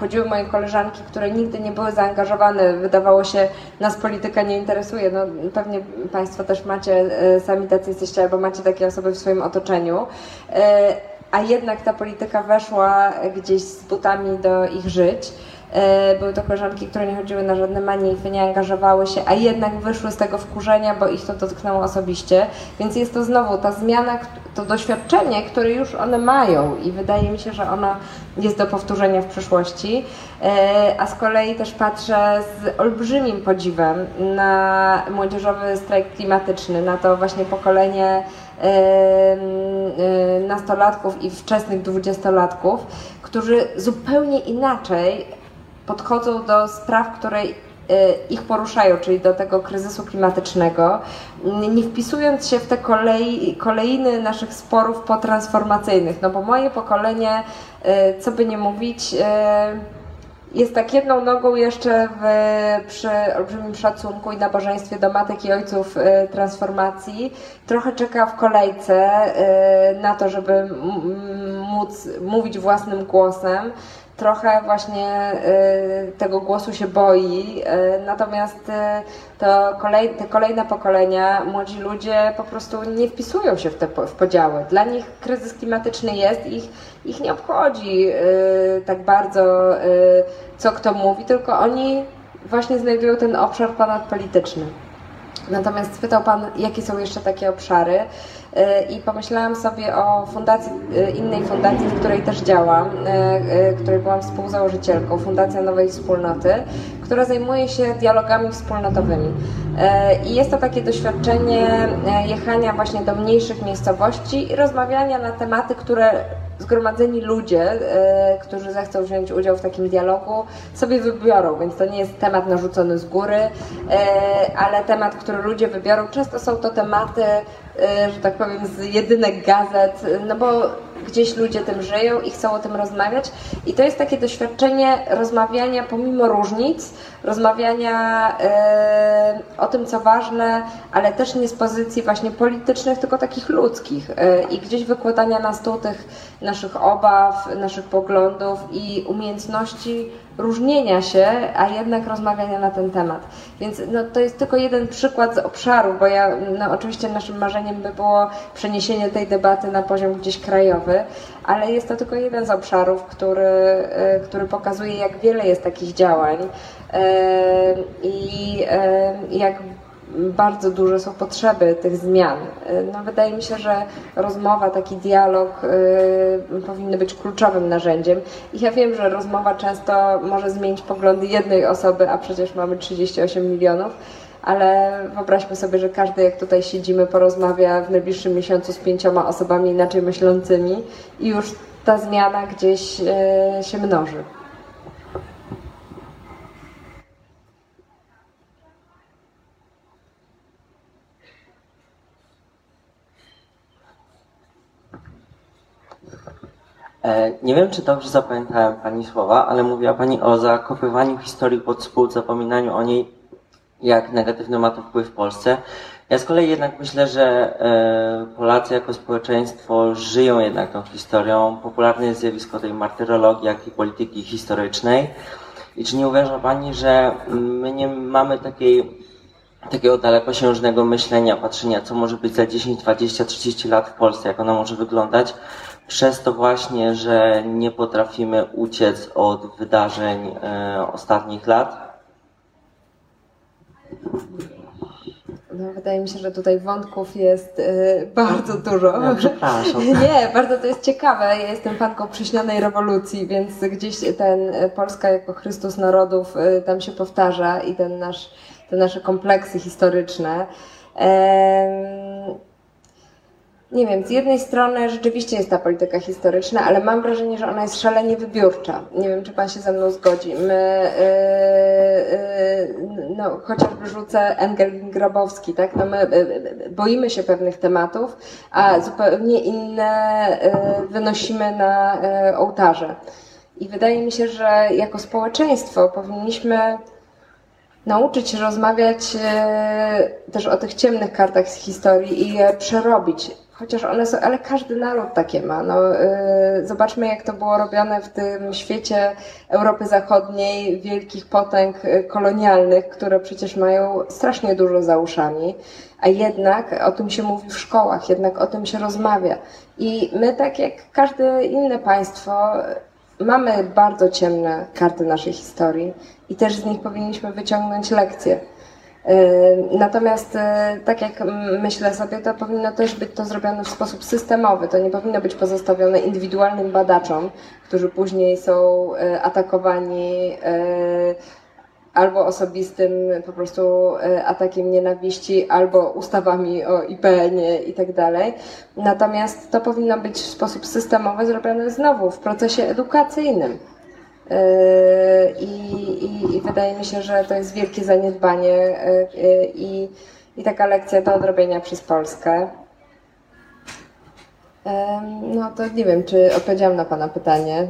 chodziły moje koleżanki, które nigdy nie były zaangażowane. Wydawało się, nas polityka nie interesuje. No, pewnie Państwo też macie, sami tacy jesteście, albo macie takie osoby w swoim otoczeniu. A jednak ta polityka weszła gdzieś z butami do ich żyć. E, Były to koleżanki, które nie chodziły na żadne manify, nie angażowały się, a jednak wyszły z tego wkurzenia, bo ich to dotknęło osobiście. Więc jest to znowu ta zmiana, to doświadczenie, które już one mają i wydaje mi się, że ono jest do powtórzenia w przyszłości. E, A z kolei też patrzę z olbrzymim podziwem na młodzieżowy strajk klimatyczny, na to właśnie pokolenie y, nastolatków i wczesnych dwudziestolatków, którzy zupełnie inaczej podchodzą do spraw, które y, ich poruszają, czyli do tego kryzysu klimatycznego, nie wpisując się w te kolei, kolejny naszych sporów potransformacyjnych. No bo moje pokolenie, y, co by nie mówić, y, jest tak jedną nogą jeszcze w, przy olbrzymim szacunku i nabożeństwie do matek i ojców transformacji. Trochę czeka w kolejce na to, żeby móc mówić własnym głosem. Trochę właśnie y, tego głosu się boi, y, natomiast y, to kolej, te kolejne pokolenia, młodzi ludzie po prostu nie wpisują się w te w podziały. Dla nich kryzys klimatyczny jest, ich, ich nie obchodzi tak bardzo, co kto mówi, tylko oni właśnie znajdują ten obszar ponadpolityczny. Natomiast spytał Pan, jakie są jeszcze takie obszary i pomyślałam sobie o fundacji, y, innej fundacji, w której też działam, y, y, której byłam współzałożycielką, Fundacja Nowej Wspólnoty, która zajmuje się dialogami wspólnotowymi. I jest to takie doświadczenie jechania właśnie do mniejszych miejscowości i rozmawiania na tematy, które zgromadzeni ludzie, e, którzy zechcą wziąć udział w takim dialogu, sobie wybiorą, więc to nie jest temat narzucony z góry, e, ale temat, który ludzie wybiorą. Często są to tematy, e, że tak powiem, z jedynek gazet, no bo gdzieś ludzie tym żyją i chcą o tym rozmawiać. I to jest takie doświadczenie rozmawiania pomimo różnic, rozmawiania e, o tym, co ważne, ale też nie z pozycji właśnie politycznych, tylko takich ludzkich. E, I gdzieś wykładania na stół tych naszych obaw, naszych poglądów i umiejętności różnienia się, a jednak rozmawiania na ten temat. Więc no, to jest tylko jeden przykład z obszaru, bo ja, no, oczywiście naszym marzeniem by było przeniesienie tej debaty na poziom gdzieś krajowy, ale jest to tylko jeden z obszarów, który, e, który pokazuje, jak wiele jest takich działań e, i e, jak bardzo duże są potrzeby tych zmian. E, No, wydaje mi się, że rozmowa, taki dialog e, powinny być kluczowym narzędziem. I ja wiem, że rozmowa często może zmienić poglądy jednej osoby, a przecież mamy 38 milionów. Ale wyobraźmy sobie, że każdy, jak tutaj siedzimy, porozmawia w najbliższym miesiącu z pięcioma osobami inaczej myślącymi i już ta zmiana gdzieś e, się mnoży. E, Nie wiem, czy dobrze zapamiętałem Pani słowa, ale mówiła Pani o zakopywaniu historii pod spód, zapominaniu o niej, jak negatywny ma to wpływ w Polsce. Ja z kolei jednak myślę, że e, Polacy jako społeczeństwo żyją jednak tą historią. Popularne jest zjawisko tej martyrologii, jak i polityki historycznej. I czy nie uważa Pani, że my nie mamy takiej takiego dalekosiężnego myślenia, patrzenia, co może być za 10, 20, 30 lat w Polsce, jak ona może wyglądać, przez to właśnie, że nie potrafimy uciec od wydarzeń e, ostatnich lat. No, wydaje mi się, że tutaj wątków jest y, bardzo dużo. Przepraszam. Nie, bardzo to jest ciekawe. Ja jestem fanką przyśnionej rewolucji, więc gdzieś ten y, Polska jako Chrystus narodów y, tam się powtarza i ten nasz, te nasze kompleksy historyczne. Em, nie wiem, z jednej strony rzeczywiście jest ta polityka historyczna, ale mam wrażenie, że ona jest szalenie wybiórcza. Nie wiem, czy pan się ze mną zgodzi. My, yy, yy, no, chociażby rzucę Engelin Grabowski, tak? No my yy, boimy się pewnych tematów, a zupełnie inne yy, wynosimy na yy, ołtarze. I wydaje mi się, że jako społeczeństwo powinniśmy nauczyć się rozmawiać e, też o tych ciemnych kartach z historii i je przerobić. Chociaż one są, ale każdy naród takie ma. No, e, zobaczmy, jak to było robione w tym świecie Europy Zachodniej, wielkich potęg e, kolonialnych, które przecież mają strasznie dużo za uszami, a jednak o tym się mówi w szkołach, jednak o tym się rozmawia. I my, tak jak każde inne państwo, mamy bardzo ciemne karty naszej historii i też z nich powinniśmy wyciągnąć lekcje. Yy, Natomiast, yy, tak jak mm, myślę sobie, to powinno też być to zrobione w sposób systemowy. To nie powinno być pozostawione indywidualnym badaczom, którzy później są yy, atakowani albo osobistym po prostu atakiem nienawiści, albo ustawami o IPN-ie i tak dalej. Natomiast to powinno być w sposób systemowy zrobione znowu w procesie edukacyjnym. Yy, I, i, I wydaje mi się, że to jest wielkie zaniedbanie yy, i, i taka lekcja do odrobienia przez Polskę. No to nie wiem, czy odpowiedziałam na Pana pytanie.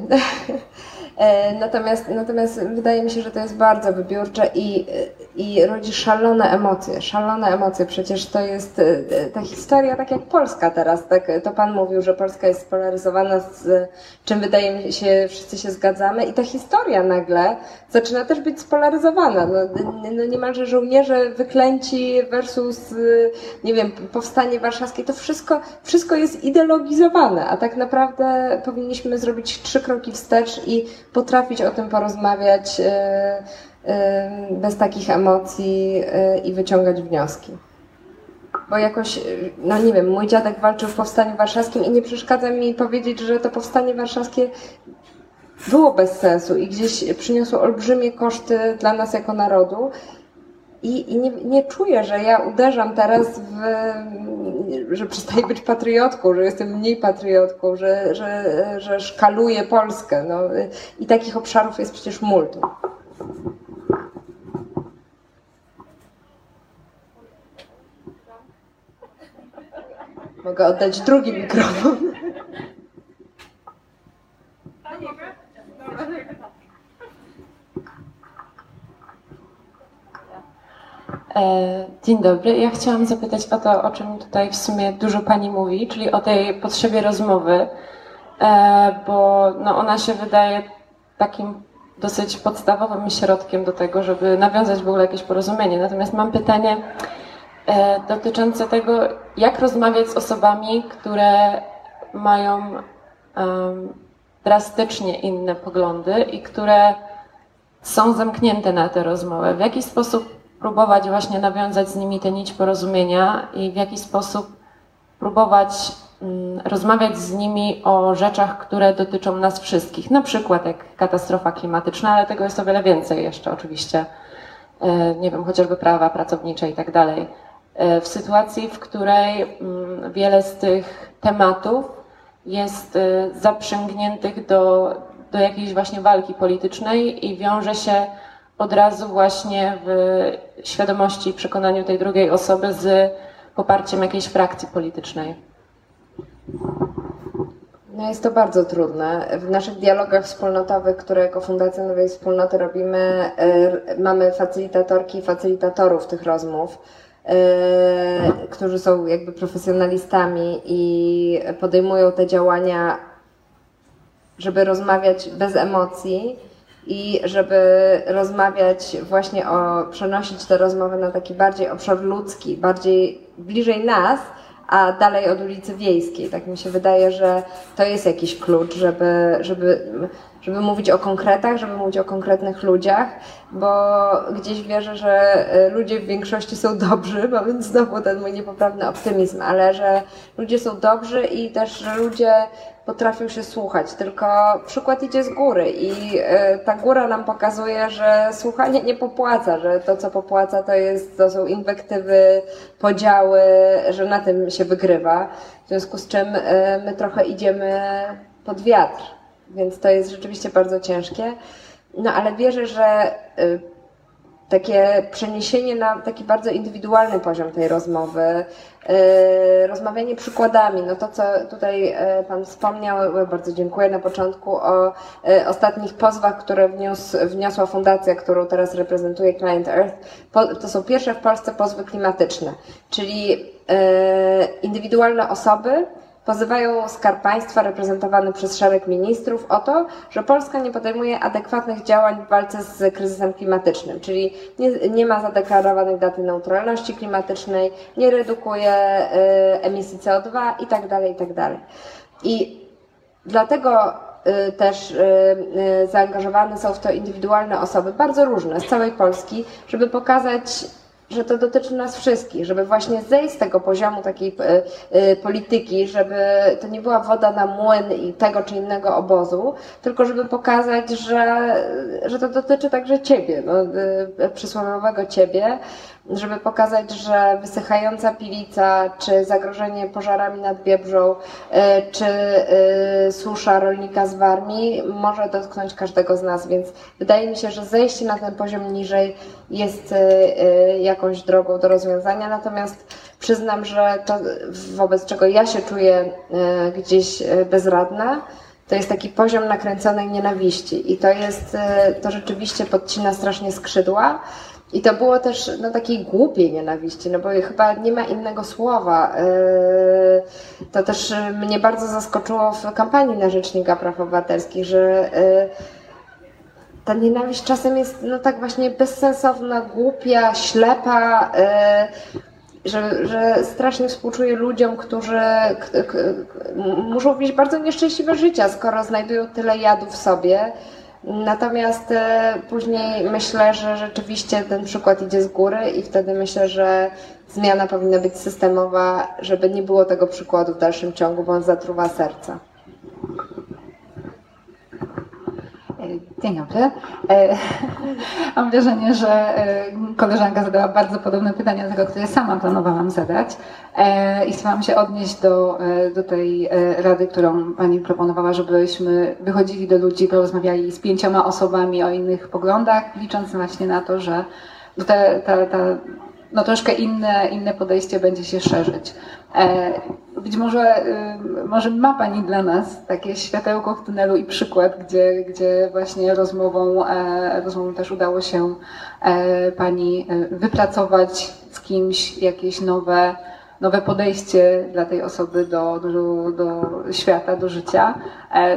E, Natomiast, natomiast wydaje mi się, że to jest bardzo wybiórcze i, i rodzi szalone emocje. Szalone emocje. Przecież to jest e, ta historia, tak jak Polska teraz. Tak, to Pan mówił, że Polska jest spolaryzowana, z czym wydaje mi się, wszyscy się zgadzamy. I ta historia nagle zaczyna też być spolaryzowana. No, no niemalże żołnierze wyklęci versus, y, nie wiem, powstanie warszawskie. To wszystko, wszystko jest ideologizowane, a tak naprawdę powinniśmy zrobić trzy kroki wstecz i potrafić o tym porozmawiać y, bez takich emocji y, i wyciągać wnioski. Bo jakoś, y, no nie wiem, mój dziadek walczył w powstaniu warszawskim i nie przeszkadza mi powiedzieć, że to powstanie warszawskie było bez sensu i gdzieś przyniosło olbrzymie koszty dla nas jako narodu. I, i nie, nie czuję, że ja uderzam teraz w, że przestaję być patriotką, że jestem mniej patriotką, że, że, że szkaluję Polskę. No, I takich obszarów jest przecież multum. Mogę oddać drugi mikrofon. E, Dzień dobry. Ja chciałam zapytać o to, o czym tutaj w sumie dużo Pani mówi, czyli o tej potrzebie rozmowy, e, bo no ona się wydaje takim dosyć podstawowym środkiem do tego, żeby nawiązać w ogóle jakieś porozumienie. Natomiast mam pytanie dotyczące tego, jak rozmawiać z osobami, które mają drastycznie inne poglądy i które są zamknięte na tę rozmowę. W jaki sposób próbować właśnie nawiązać z nimi tę nić porozumienia i w jaki sposób próbować mm, rozmawiać z nimi o rzeczach, które dotyczą nas wszystkich, na przykład jak katastrofa klimatyczna, ale tego jest o wiele więcej jeszcze oczywiście, E, nie wiem, chociażby prawa pracownicze i tak dalej. E, W sytuacji, w której mm, wiele z tych tematów jest e, zaprzęgniętych do, do jakiejś właśnie walki politycznej i wiąże się od razu właśnie w świadomości i przekonaniu tej drugiej osoby z poparciem jakiejś frakcji politycznej. No jest to bardzo trudne. W naszych dialogach wspólnotowych, które jako Fundacja Nowej Wspólnoty robimy, y, mamy facylitatorki i facylitatorów tych rozmów, którzy są jakby profesjonalistami i podejmują te działania, żeby rozmawiać bez emocji i żeby rozmawiać właśnie o, przenosić te rozmowy na taki bardziej obszar ludzki, bardziej bliżej nas, a dalej od ulicy Wiejskiej. Tak mi się wydaje, że to jest jakiś klucz, żeby, żeby, żeby mówić o konkretach, żeby mówić o konkretnych ludziach, bo gdzieś wierzę, że y, ludzie w większości są dobrzy, bo więc znowu ten mój niepoprawny optymizm, ale że ludzie są dobrzy i też, że ludzie potrafią się słuchać, tylko przykład idzie z góry i y, ta góra nam pokazuje, że słuchanie nie popłaca, że to co popłaca to jest, to są inwektywy, podziały, że na tym się wygrywa, w związku z czym y, my trochę idziemy pod wiatr, więc to jest rzeczywiście bardzo ciężkie, no ale wierzę, że y, takie przeniesienie na taki bardzo indywidualny poziom tej rozmowy, yy, rozmawianie przykładami, no to co tutaj yy, Pan wspomniał, bardzo dziękuję na początku o ostatnich pozwach, które wniósł, wniosła fundacja, którą teraz reprezentuje Client Earth. To są pierwsze w Polsce pozwy klimatyczne, czyli indywidualne osoby, Pozywają Skarb Państwa reprezentowany przez szereg ministrów o to, że Polska nie podejmuje adekwatnych działań w walce z kryzysem klimatycznym, czyli nie, nie ma zadeklarowanej daty neutralności klimatycznej, nie redukuje y, emisji CO2 i tak dalej, i tak dalej. I dlatego y, też y, y, zaangażowane są w to indywidualne osoby, bardzo różne, z całej Polski, żeby pokazać że to dotyczy nas wszystkich, żeby właśnie zejść z tego poziomu takiej y, y, polityki, żeby to nie była woda na młyn i tego czy innego obozu, tylko żeby pokazać, że, że to dotyczy także ciebie, no, y, przysłowiowego ciebie, żeby pokazać, że wysychająca pilica, czy zagrożenie pożarami nad Biebrzą, y, czy y, susza rolnika z Warmii może dotknąć każdego z nas, więc wydaje mi się, że zejście na ten poziom niżej jest y, jakąś drogą do rozwiązania, natomiast przyznam, że to wobec czego ja się czuję gdzieś bezradna, to jest taki poziom nakręconej nienawiści. I to jest, to rzeczywiście podcina strasznie skrzydła. I to było też no, takiej głupiej nienawiści, no bo chyba nie ma innego słowa. Yy, To też y, mnie bardzo zaskoczyło w kampanii na Rzecznika Praw Obywatelskich, że yy, ta nienawiść czasem jest no tak właśnie bezsensowna, głupia, ślepa, yy, że, że strasznie współczuję ludziom, którzy muszą wieść bardzo nieszczęśliwe życia, skoro znajdują tyle jadu w sobie. Natomiast e, później myślę, że rzeczywiście ten przykład idzie z góry i wtedy myślę, że zmiana powinna być systemowa, żeby nie było tego przykładu w dalszym ciągu, bo on zatruwa serca. Dzień dobry. E, Mam wrażenie, że e, koleżanka zadała bardzo podobne pytania do tego, które sama planowałam zadać E, i chciałam się odnieść do, do tej rady, którą Pani proponowała, żebyśmy wychodzili do ludzi, porozmawiali z pięcioma osobami o innych poglądach, licząc właśnie na to, że te, ta, ta, no troszkę inne, inne podejście będzie się szerzyć. E, Być może, y, może ma Pani dla nas takie światełko w tunelu i przykład, gdzie, gdzie właśnie rozmową, e, rozmową też udało się e, Pani wypracować z kimś jakieś nowe, nowe podejście dla tej osoby do, do, do świata, do życia.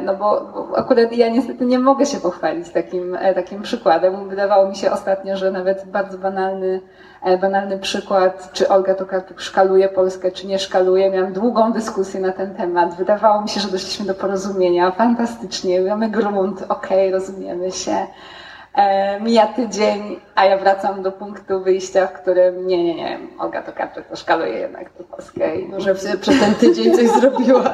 No bo, bo akurat ja niestety nie mogę się pochwalić takim, takim przykładem. Wydawało mi się ostatnio, że nawet bardzo banalny, banalny przykład, czy Olga Tokarczuk szkaluje Polskę, czy nie szkaluje. Miałam długą dyskusję na ten temat. Wydawało mi się, że doszliśmy do porozumienia. Fantastycznie, mamy grunt, okej, rozumiemy się. E, mija tydzień, a ja wracam do punktu wyjścia, w którym nie, nie, nie, Olga Tokarczuk to szkaluje jednak tę Polskę. I Może przez ten tydzień coś zrobiła.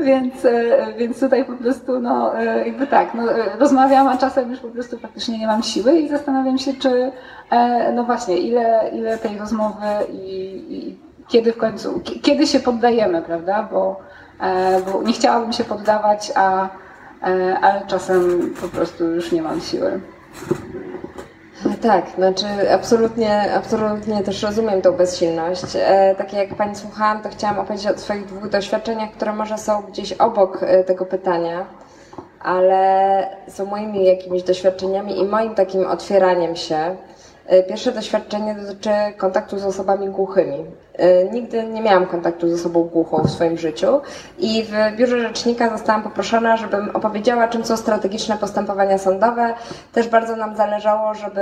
więc, e, więc tutaj po prostu, no e, jakby tak, no, rozmawiam, a czasem już po prostu faktycznie nie mam siły i zastanawiam się, czy, no właśnie, ile, ile tej rozmowy i, i kiedy w końcu, ki- kiedy się poddajemy, prawda, bo, bo nie chciałabym się poddawać, a, ale czasem po prostu już nie mam siły. Tak, znaczy absolutnie, absolutnie też rozumiem tą bezsilność. E, tak jak Pani słuchałam, to chciałam opowiedzieć o swoich dwóch doświadczeniach, które może są gdzieś obok e, tego pytania, ale są moimi jakimiś doświadczeniami i moim takim otwieraniem się. E, Pierwsze doświadczenie dotyczy kontaktu z osobami głuchymi. E, Nigdy nie miałam kontaktu z osobą głuchą w swoim życiu i w biurze rzecznika zostałam poproszona, żebym opowiedziała, czym są strategiczne postępowania sądowe. Też bardzo nam zależało, żeby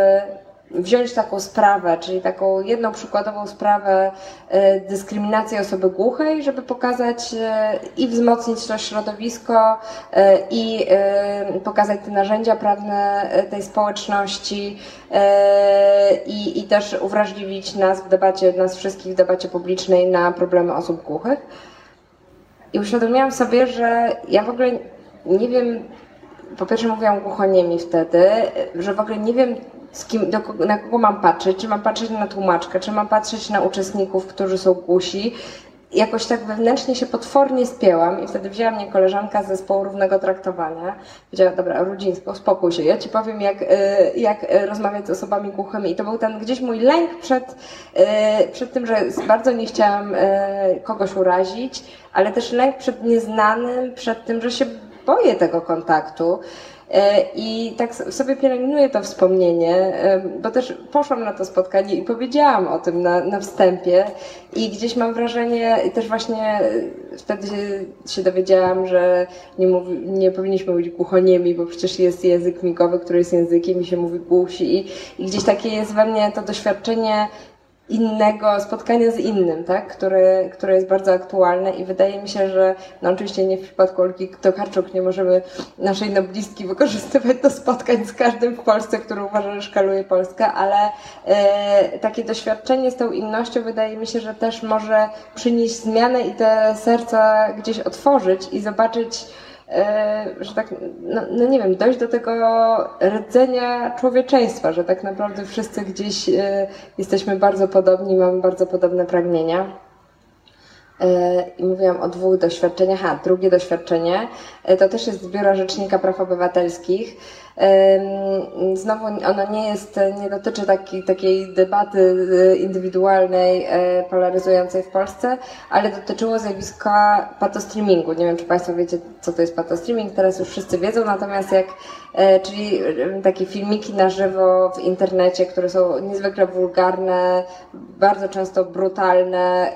wziąć taką sprawę, czyli taką jedną przykładową sprawę e, dyskryminacji osoby głuchej, żeby pokazać e, i wzmocnić to środowisko e, i pokazać te narzędzia prawne tej społeczności i, i też uwrażliwić nas w debacie, nas wszystkich w debacie publicznej na problemy osób głuchych. I uświadomiłam sobie, że ja w ogóle nie wiem, po pierwsze mówiłam głuchoniemi wtedy, że w ogóle nie wiem, kim, do, na kogo mam patrzeć, czy mam patrzeć na tłumaczkę, czy mam patrzeć na uczestników, którzy są głusi. Jakoś tak wewnętrznie się potwornie spięłam i wtedy wzięła mnie koleżanka z zespołu równego traktowania. Powiedziała, dobra, Rudzińska, uspokój się, ja ci powiem, jak, y, jak y, rozmawiać z osobami głuchymi. I to był ten gdzieś mój lęk przed, y, przed tym, że bardzo nie chciałam kogoś urazić, ale też lęk przed nieznanym, przed tym, że się boję tego kontaktu. E, I tak sobie pielęgnuję to wspomnienie, bo też poszłam na to spotkanie i powiedziałam o tym na, na wstępie. I gdzieś mam wrażenie, też właśnie e, wtedy się- się dowiedziałam, że nie, mówi, nie powinniśmy mówić głuchoniemi, bo przecież jest język migowy, który jest językiem i się mówi głusi. I, i gdzieś takie jest we mnie to doświadczenie innego, spotkania z innym, tak? które, które jest bardzo aktualne i wydaje mi się, że no oczywiście nie w przypadku Olgi Tokarczuk nie możemy naszej noblistki wykorzystywać do spotkań z każdym w Polsce, który uważa, że szkaluje Polskę, ale e, takie doświadczenie z tą innością wydaje mi się, że też może przynieść zmianę i te serca gdzieś otworzyć i zobaczyć że tak, no, no nie wiem, dojść do tego rdzenia człowieczeństwa, że tak naprawdę wszyscy gdzieś e, jesteśmy bardzo podobni, mamy bardzo podobne pragnienia. E, I mówiłam o dwóch doświadczeniach. A, drugie doświadczenie e, to też jest z Biura Rzecznika Praw Obywatelskich. Znowu ono nie jest, nie dotyczy taki, takiej debaty e, indywidualnej, e, polaryzującej w Polsce, ale dotyczyło zjawiska patostreamingu. Nie wiem, czy Państwo wiecie, co to jest patostreaming, teraz już wszyscy wiedzą, natomiast jak, e, czyli takie filmiki na żywo w internecie, które są niezwykle wulgarne, bardzo często brutalne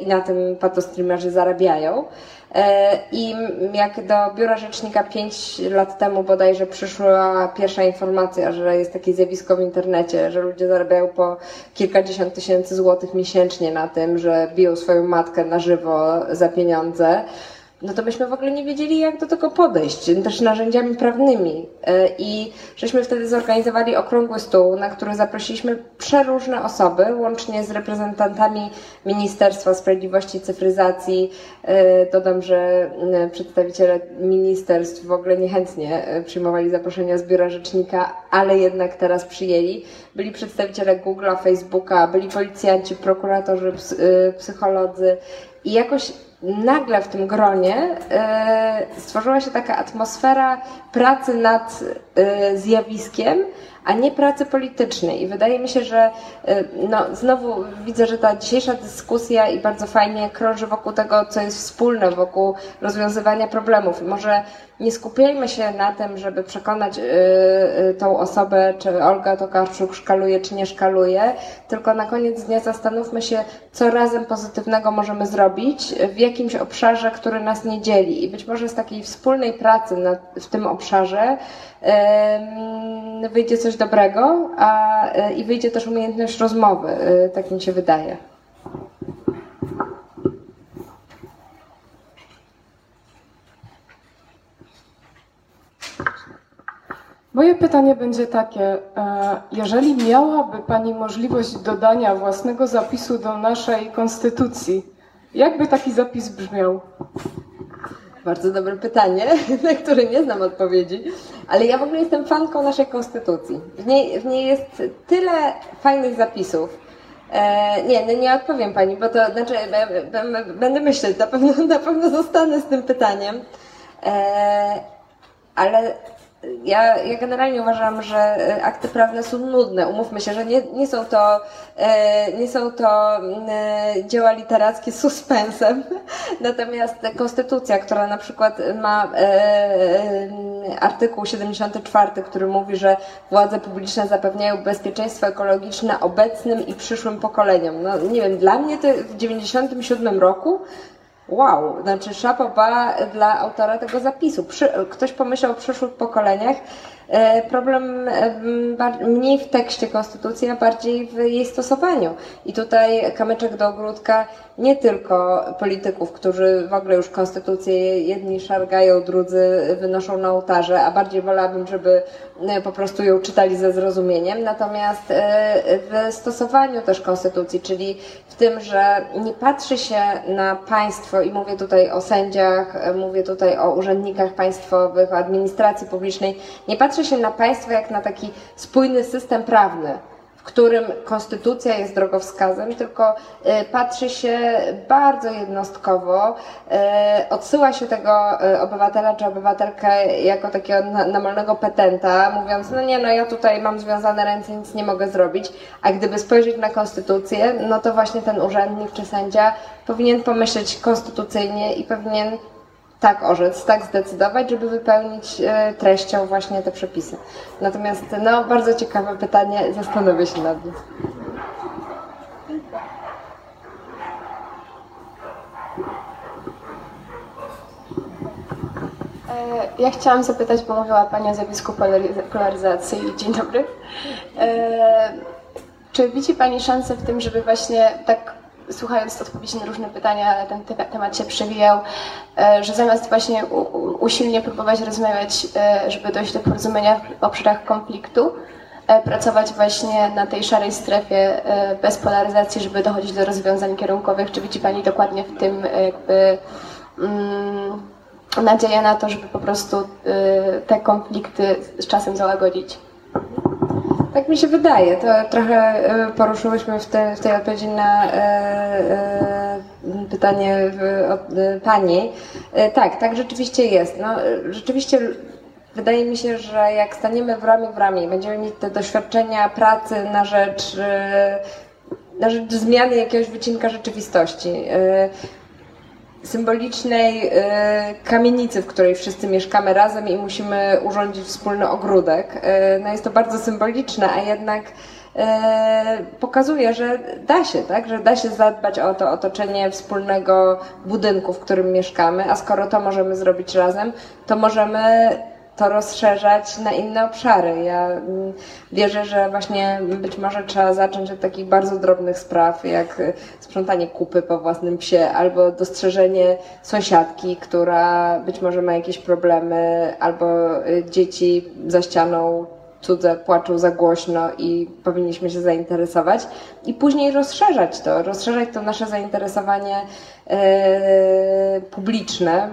i na tym patostreamerzy zarabiają. E, I jak do Biura Rzecznika 5 lat temu bodajże przyszła pierwsza informacja, że jest takie zjawisko w internecie, że ludzie zarabiają po kilkadziesiąt tysięcy złotych miesięcznie na tym, że biją swoją matkę na żywo za pieniądze, no to byśmy w ogóle nie wiedzieli, jak do tego podejść, też narzędziami prawnymi. E, I żeśmy wtedy zorganizowali okrągły stół, na który zaprosiliśmy przeróżne osoby, łącznie z reprezentantami Ministerstwa Sprawiedliwości i Cyfryzacji. E, Dodam, że przedstawiciele ministerstw w ogóle niechętnie e, przyjmowali zaproszenia z Biura Rzecznika, ale jednak teraz przyjęli. Byli przedstawiciele Google'a, Facebooka, byli policjanci, prokuratorzy, ps- psycholodzy i jakoś nagle w tym gronie e, stworzyła się taka atmosfera pracy nad e, zjawiskiem, a nie pracy politycznej. I wydaje mi się, że e, no, znowu widzę, że ta dzisiejsza dyskusja i bardzo fajnie krąży wokół tego, co jest wspólne, wokół rozwiązywania problemów. Może nie skupiajmy się na tym, żeby przekonać y, y, tą osobę, czy Olga Tokarczuk szkaluje, czy nie szkaluje, tylko na koniec dnia zastanówmy się, co razem pozytywnego możemy zrobić w jakimś obszarze, który nas nie dzieli. I być może z takiej wspólnej pracy na, w tym obszarze em, wyjdzie coś dobrego, a, y, i wyjdzie też umiejętność rozmowy, y, tak mi się wydaje. Moje pytanie będzie takie. e, Jeżeli miałaby Pani możliwość dodania własnego zapisu do naszej konstytucji, jakby taki zapis brzmiał? Bardzo dobre pytanie, na które nie znam odpowiedzi, ale ja w ogóle jestem fanką naszej konstytucji. W niej, w niej jest tyle fajnych zapisów. E, nie, no nie odpowiem pani, bo to znaczy będę myśleć, na pewno, na pewno zostanę z tym pytaniem. E, ale ja, ja generalnie uważam, że e, akty prawne są nudne. Umówmy się, że nie, nie są to, e, nie są to mm, e, dzieła literackie z suspensem. Natomiast konstytucja, która na przykład ma e, artykuł 74, który mówi, że władze publiczne zapewniają bezpieczeństwo ekologiczne obecnym i przyszłym pokoleniom. No nie wiem, dla mnie to w 97 roku wow, znaczy szapoba dla autora tego zapisu. Przy, ktoś pomyślał o przyszłych pokoleniach. E, Problem e, mniej w tekście konstytucji, a bardziej w jej stosowaniu. I tutaj kamyczek do ogródka nie tylko polityków, którzy w ogóle już konstytucję jedni szargają, drudzy wynoszą na ołtarze, a bardziej wolałabym, żeby e, po prostu ją czytali ze zrozumieniem. Natomiast e, w stosowaniu też konstytucji, czyli w tym, że nie patrzy się na państwo i mówię tutaj o sędziach, e, mówię tutaj o urzędnikach państwowych, o administracji publicznej, nie patrzy się na państwo jak na taki spójny system prawny, którym konstytucja jest drogowskazem, tylko e, patrzy się bardzo jednostkowo, e, odsyła się tego e, obywatela czy obywatelkę jako takiego normalnego petenta, mówiąc, no nie, no ja tutaj mam związane ręce, nic nie mogę zrobić, a gdyby spojrzeć na konstytucję, no to właśnie ten urzędnik czy sędzia powinien pomyśleć konstytucyjnie i powinien tak orzec, tak zdecydować, żeby wypełnić e, treścią właśnie te przepisy. Natomiast no, bardzo ciekawe pytanie, zastanowię się nad nim. E, Ja chciałam zapytać, bo mówiła Pani o zjawisku polary- polaryzacji. Dzień dobry. E, Czy widzi Pani szansę w tym, żeby właśnie tak słuchając odpowiedzi na różne pytania, ale ten te- temat się przewijał, e, że zamiast właśnie usilnie próbować rozmawiać, e, żeby dojść do porozumienia w obszarach konfliktu, e, pracować właśnie na tej szarej strefie bez polaryzacji, żeby dochodzić do rozwiązań kierunkowych. Czy widzi Pani dokładnie w tym jakby mm, nadzieję na to, żeby po prostu te konflikty z czasem załagodzić. Tak mi się wydaje. To trochę y, poruszyłyśmy w, te, w tej odpowiedzi na y, y, pytanie w, od y, Pani. Y, Tak, tak rzeczywiście jest. No, y, rzeczywiście wydaje mi się, że jak staniemy w ramię w ramię będziemy mieć te doświadczenia pracy na rzecz, y, na rzecz zmiany jakiegoś wycinka rzeczywistości, y, symbolicznej y, kamienicy, w której wszyscy mieszkamy razem i musimy urządzić wspólny ogródek. Y, no jest to bardzo symboliczne, a jednak y, pokazuje, że da się, tak? że da się zadbać o to otoczenie wspólnego budynku, w którym mieszkamy, a skoro to możemy zrobić razem, to możemy to rozszerzać na inne obszary. Ja mm, wierzę, że właśnie być może trzeba zacząć od takich bardzo drobnych spraw, jak y, sprzątanie kupy po własnym psie, albo dostrzeżenie sąsiadki, która być może ma jakieś problemy, albo y, dzieci za ścianą cudze płaczą za głośno i powinniśmy się zainteresować i później rozszerzać to, rozszerzać to nasze zainteresowanie e, publiczne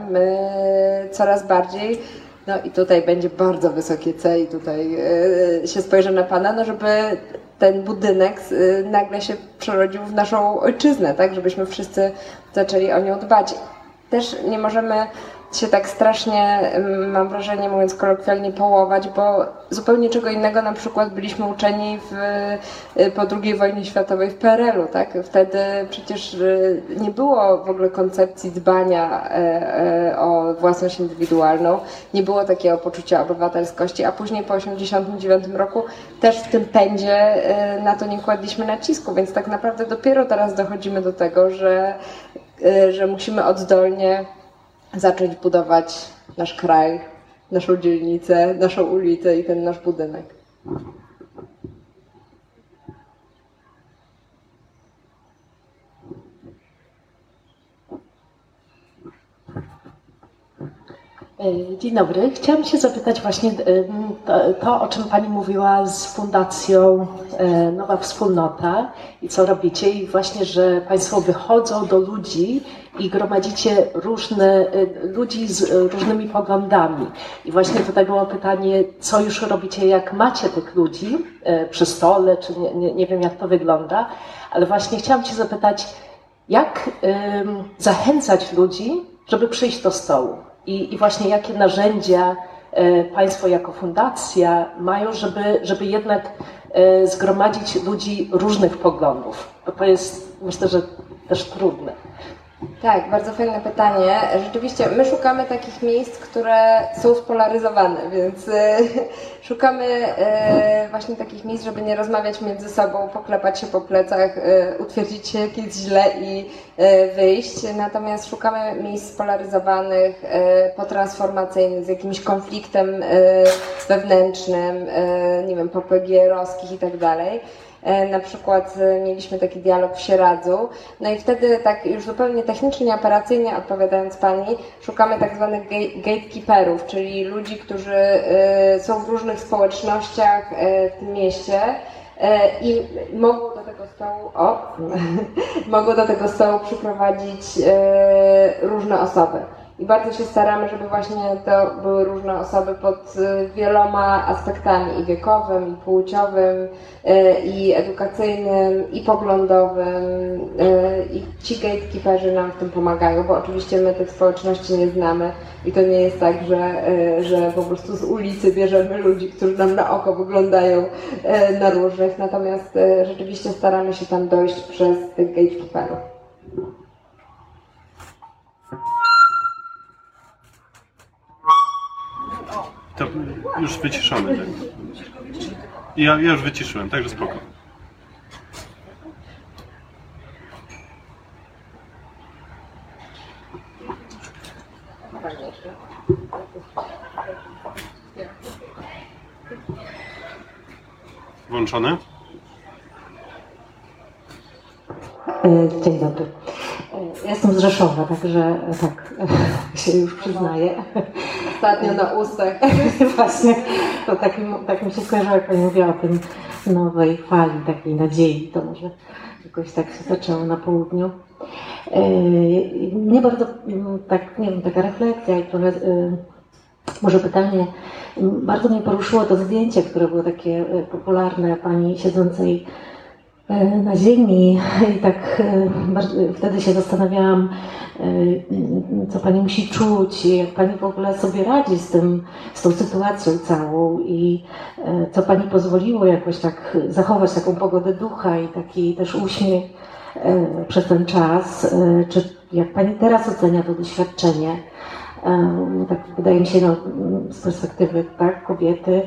coraz bardziej. No i tutaj będzie bardzo wysokie C i tutaj e, się spojrzę na Pana, no żeby ten budynek e, nagle się przerodził w naszą ojczyznę, tak, żebyśmy wszyscy zaczęli o nią dbać. Też nie możemy się tak strasznie, mam wrażenie, mówiąc kolokwialnie, połować, bo zupełnie czego innego na przykład byliśmy uczeni w, y, po II wojnie światowej w PRL-u, tak? Wtedy przecież y, nie było w ogóle koncepcji dbania e, e, o własność indywidualną, nie było takiego poczucia obywatelskości, a później po 1989 roku też w tym pędzie e, na to nie kładliśmy nacisku, więc tak naprawdę dopiero teraz dochodzimy do tego, że, że musimy oddolnie zacząć budować nasz kraj, naszą dzielnicę, naszą ulicę i ten nasz budynek. E, Dzień dobry. Chciałam się zapytać właśnie em, to, to, o czym Pani mówiła z Fundacją e, Nowa Wspólnota i co robicie i właśnie, że Państwo wychodzą do ludzi i gromadzicie różne e, ludzi z e, różnymi poglądami. I właśnie tutaj było pytanie, co już robicie, jak macie tych ludzi e, przy stole, czy nie, nie, nie wiem jak to wygląda, ale właśnie chciałam Cię zapytać, jak em, zachęcać ludzi, żeby przyjść do stołu? I, I właśnie jakie narzędzia e, Państwo jako fundacja mają, żeby, żeby jednak e, zgromadzić ludzi różnych poglądów? Bo to jest, myślę, że też trudne. Tak, bardzo fajne pytanie. Rzeczywiście, my szukamy takich miejsc, które są spolaryzowane, więc e, szukamy e, właśnie takich miejsc, żeby nie rozmawiać między sobą, poklepać się po plecach, e, utwierdzić się, jak jest źle i wyjść. Natomiast szukamy miejsc spolaryzowanych, potransformacyjnych, z jakimś konfliktem wewnętrznym, nie wiem, popegierowskich i tak dalej. E, Na przykład e, mieliśmy taki dialog w Sieradzu, no i wtedy tak już zupełnie technicznie, operacyjnie odpowiadając Pani, szukamy tak zwanych gate- gatekeeperów, czyli ludzi, którzy e, są w różnych społecznościach w tym mieście i mogą do tego stołu, o, mogą do tego stołu przyprowadzić różne osoby. I bardzo się staramy, żeby właśnie to były różne osoby pod y, wieloma aspektami i wiekowym, i płciowym, y, i edukacyjnym, i poglądowym. y, I ci gatekeeperzy nam w tym pomagają, bo oczywiście my tych społeczności nie znamy i to nie jest tak, że, że po prostu z ulicy bierzemy ludzi, którzy nam na oko wyglądają na różnych, natomiast rzeczywiście staramy się tam dojść przez tych gatekeeperów. To już wyciszamy. Tak? Ja, ja już wyciszyłem, także spoko. Włączone? E, Dzień dobry. E, jestem z Rzeszowa, także tak się już przyznaję. Ostatnio na ustach. Właśnie, to tak, tak mi się skojarzyło, jak Pani mówiła o tym nowej fali takiej nadziei, to może jakoś tak się zaczęło na południu. E, Mnie bardzo, mm, tak, nie wiem, taka refleksja i trochę, e, może pytanie, bardzo mnie poruszyło to zdjęcie, które było takie e, popularne Pani siedzącej na ziemi i tak e, wtedy się zastanawiałam, e, co Pani musi czuć i jak Pani w ogóle sobie radzi z tym, z tą sytuacją całą i e, co Pani pozwoliło jakoś tak zachować taką pogodę ducha i taki też uśmiech e, przez ten czas. E, Czy jak Pani teraz ocenia to doświadczenie? E, Tak wydaje mi się, no, z perspektywy tak, kobiety,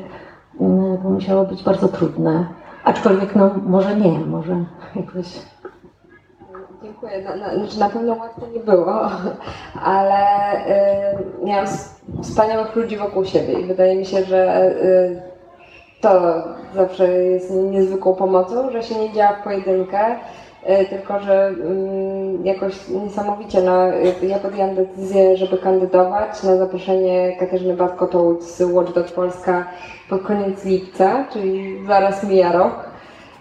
to musiało być bardzo trudne. Aczkolwiek no może nie, może jakoś Dziękuję. Na, na, znaczy na pewno łatwo nie było, ale y, miałam wspaniałych ludzi wokół siebie i wydaje mi się, że y, to zawsze jest niezwykłą pomocą, że się nie działa w pojedynkę, tylko że mm, jakoś niesamowicie, no, ja podjęłam decyzję, żeby kandydować na zaproszenie Katarzyny Batko-Tołć z Watchdog Polska pod koniec lipca, czyli zaraz mija rok.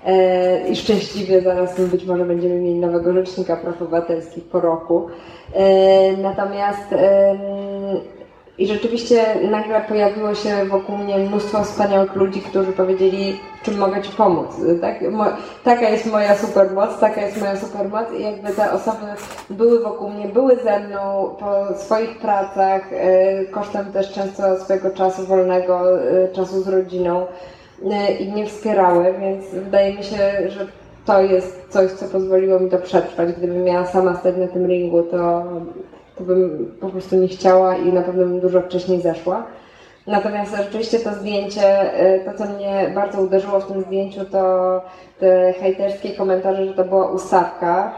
E, I szczęśliwie zaraz być może będziemy mieli nowego rzecznika praw obywatelskich po roku. E, Natomiast i rzeczywiście nagle pojawiło się wokół mnie mnóstwo wspaniałych ludzi, którzy powiedzieli, czym mogę Ci pomóc. Tak? Taka jest moja supermoc, taka jest moja supermoc i jakby te osoby były wokół mnie, były ze mną po swoich pracach, e, kosztem też często swojego czasu wolnego, e, czasu z rodziną e, i mnie wspierały, więc wydaje mi się, że to jest coś, co pozwoliło mi to przetrwać. Gdybym miała sama stać na tym ringu, to, to bym po prostu nie chciała i na pewno bym dużo wcześniej zeszła. Natomiast rzeczywiście to zdjęcie, e, to co mnie bardzo uderzyło w tym zdjęciu, to te hejterskie komentarze, że to była ustawka.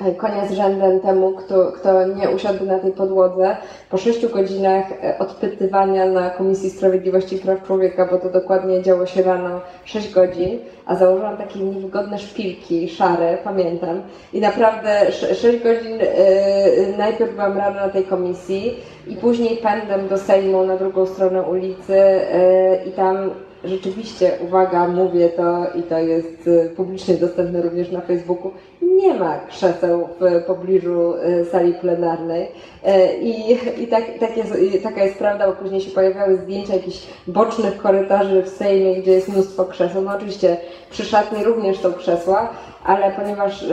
E, Konia z rzędem temu, kto, kto nie usiadł na tej podłodze. Po sześciu godzinach e, odpytywania na Komisji Sprawiedliwości i Praw Człowieka, bo to dokładnie działo się rano 6 godzin, a założyłam takie niewygodne szpilki, szare, pamiętam. I naprawdę 6 godzin e, najpierw byłam rano na tej komisji i później pędem do Sejmu na drugą stronę ulicy e, i tam rzeczywiście, uwaga, mówię to i to jest e, publicznie dostępne również na Facebooku, nie ma krzeseł w pobliżu e, sali plenarnej E, i, i, tak, tak jest, taka jest prawda, bo później się pojawiały zdjęcia jakichś bocznych korytarzy w Sejmie, gdzie jest mnóstwo krzeseł. No oczywiście przy szatni również są krzesła, ale ponieważ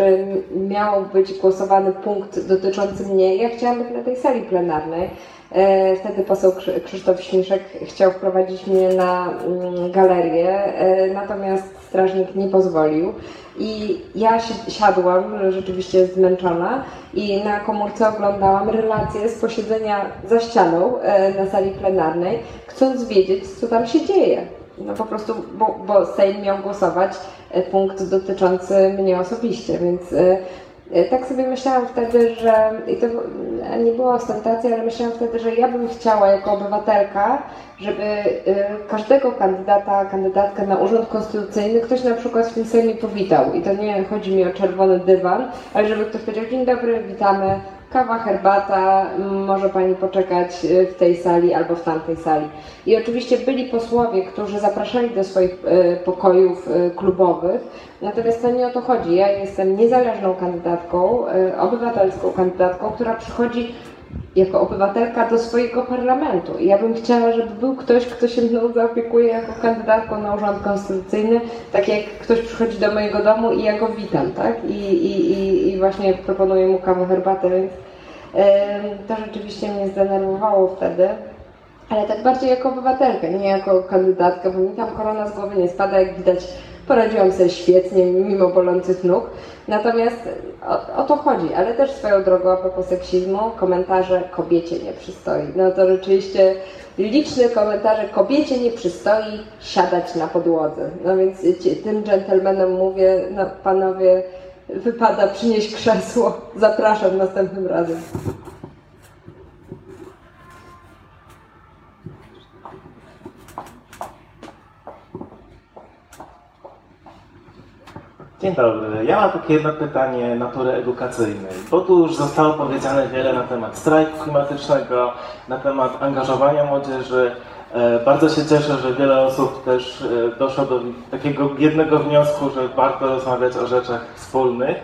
miał być głosowany punkt dotyczący mnie, ja chciałam być na tej sali plenarnej. E, Wtedy poseł Krzy- Krzysztof Śmiszek chciał wprowadzić mnie na mm, galerię, e, natomiast strażnik nie pozwolił. I ja si- siadłam, rzeczywiście zmęczona, i na komórce oglądałam relacje z posiedzenia za ścianą e, na sali plenarnej, chcąc wiedzieć, co tam się dzieje. No po prostu, bo, bo Sejm miał głosować punkt dotyczący mnie osobiście, więc tak sobie myślałam wtedy, że i to e, nie była ostentacja, ale myślałam wtedy, że ja bym chciała jako obywatelka, żeby e, każdego kandydata, kandydatkę na urząd konstytucyjny ktoś na przykład w tym Sejmie powitał. I to nie chodzi mi o czerwony dywan, ale żeby ktoś powiedział, dzień dobry, witamy, kawa, herbata, może pani poczekać e, w tej sali albo w tamtej sali. I oczywiście byli posłowie, którzy zapraszali do swoich e, pokojów e, klubowych, natomiast to nie o to chodzi. Ja jestem niezależną kandydatką, obywatelską kandydatką, która przychodzi jako obywatelka do swojego parlamentu. I ja bym chciała, żeby był ktoś, kto się mną zaopiekuje jako kandydatką na urząd konstytucyjny, tak jak ktoś przychodzi do mojego domu i ja go witam, tak? I, i, i, i właśnie proponuję mu kawę, herbatę, więc em, to rzeczywiście mnie zdenerwowało wtedy. Ale tak bardziej jako obywatelkę, nie jako kandydatkę, bo mi tam korona z głowy nie spada, jak widać poradziłam sobie świetnie, mimo bolących nóg. Natomiast o, o to chodzi, ale też swoją drogą a propos seksizmu, komentarze kobiecie nie przystoi. No to rzeczywiście liczne komentarze kobiecie nie przystoi siadać na podłodze. No więc tym dżentelmenom mówię, no panowie, wypada przynieść krzesło. Zapraszam następnym razem. Dzień dobry. Ja mam takie jedno pytanie natury edukacyjnej, bo tu już zostało powiedziane wiele na temat strajku klimatycznego, na temat angażowania młodzieży. E, Bardzo się cieszę, że wiele osób też e, doszło do takiego jednego wniosku, że warto rozmawiać o rzeczach wspólnych.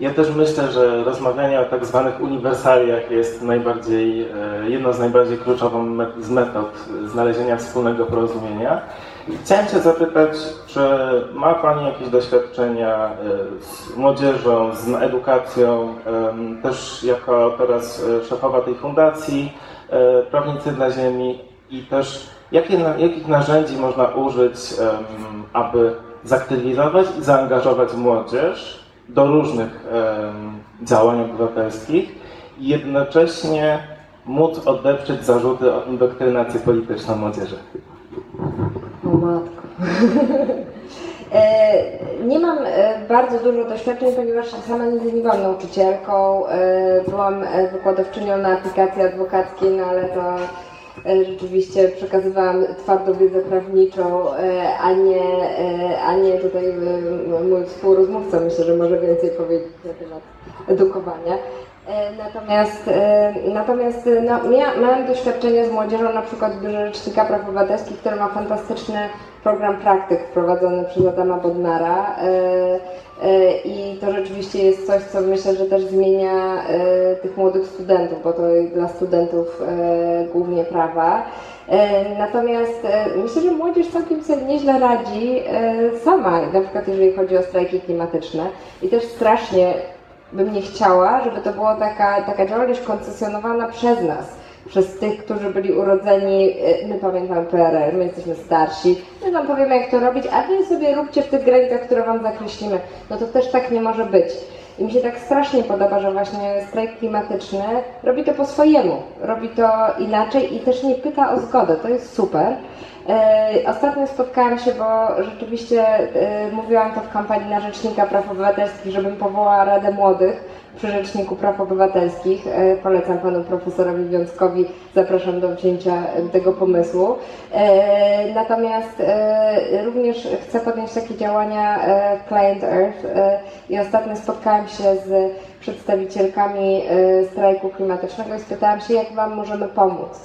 Ja też myślę, że rozmawianie o tak zwanych uniwersaliach jest najbardziej, e, jedną z najbardziej kluczowych metod znalezienia wspólnego porozumienia. Chciałem się zapytać, czy ma Pani jakieś doświadczenia e, z młodzieżą, z edukacją, też jako teraz e, szefowa tej fundacji e, Prawnicy dla Ziemi i też jakie, jakich narzędzi można użyć, aby zaktywizować i zaangażować młodzież do różnych działań obywatelskich i jednocześnie móc odeprzeć zarzuty o indoktrynację polityczną młodzieży. Matko. E, Nie mam e, bardzo dużo doświadczeń, ponieważ sama nigdy nie byłam nauczycielką. e, Byłam wykładowczynią na aplikacji adwokackiej, no ale to rzeczywiście przekazywałam twardą wiedzę prawniczą, a nie, a nie tutaj mój współrozmówca myślę, że może więcej powiedzieć na temat edukowania. E, Natomiast, e, natomiast e, no, mia, miałam doświadczenie z młodzieżą, na przykład w Biurze Rzecznika Praw Obywatelskich, który ma fantastyczny program praktyk wprowadzony przez Adama Bodnara. I to rzeczywiście jest coś, co myślę, że też zmienia tych młodych studentów, bo to dla studentów głównie prawa. Natomiast myślę, że młodzież całkiem sobie nieźle radzi sama, na przykład jeżeli chodzi o strajki klimatyczne. I też strasznie bym nie chciała, żeby to była taka, taka działalność koncesjonowana przez nas, przez tych, którzy byli urodzeni, e, my pamiętamy PRL, my jesteśmy starsi, my wam powiemy jak to robić, a wy sobie róbcie w tych granicach, które wam zakreślimy. No to też tak nie może być. I mi się tak strasznie podoba, że właśnie strajk klimatyczny robi to po swojemu, robi to inaczej i też nie pyta o zgodę, to jest super. E, Ostatnio spotkałam się, bo rzeczywiście e, mówiłam to w kampanii na Rzecznika Praw Obywatelskich, żebym powołała Radę Młodych przy Rzeczniku Praw Obywatelskich. E, Polecam panu profesorowi Wiązkowi, zapraszam do wzięcia tego pomysłu. Natomiast również chcę podjąć takie działania Client Earth i ostatnio spotkałam się z przedstawicielkami strajku klimatycznego i spytałam się, jak wam możemy pomóc.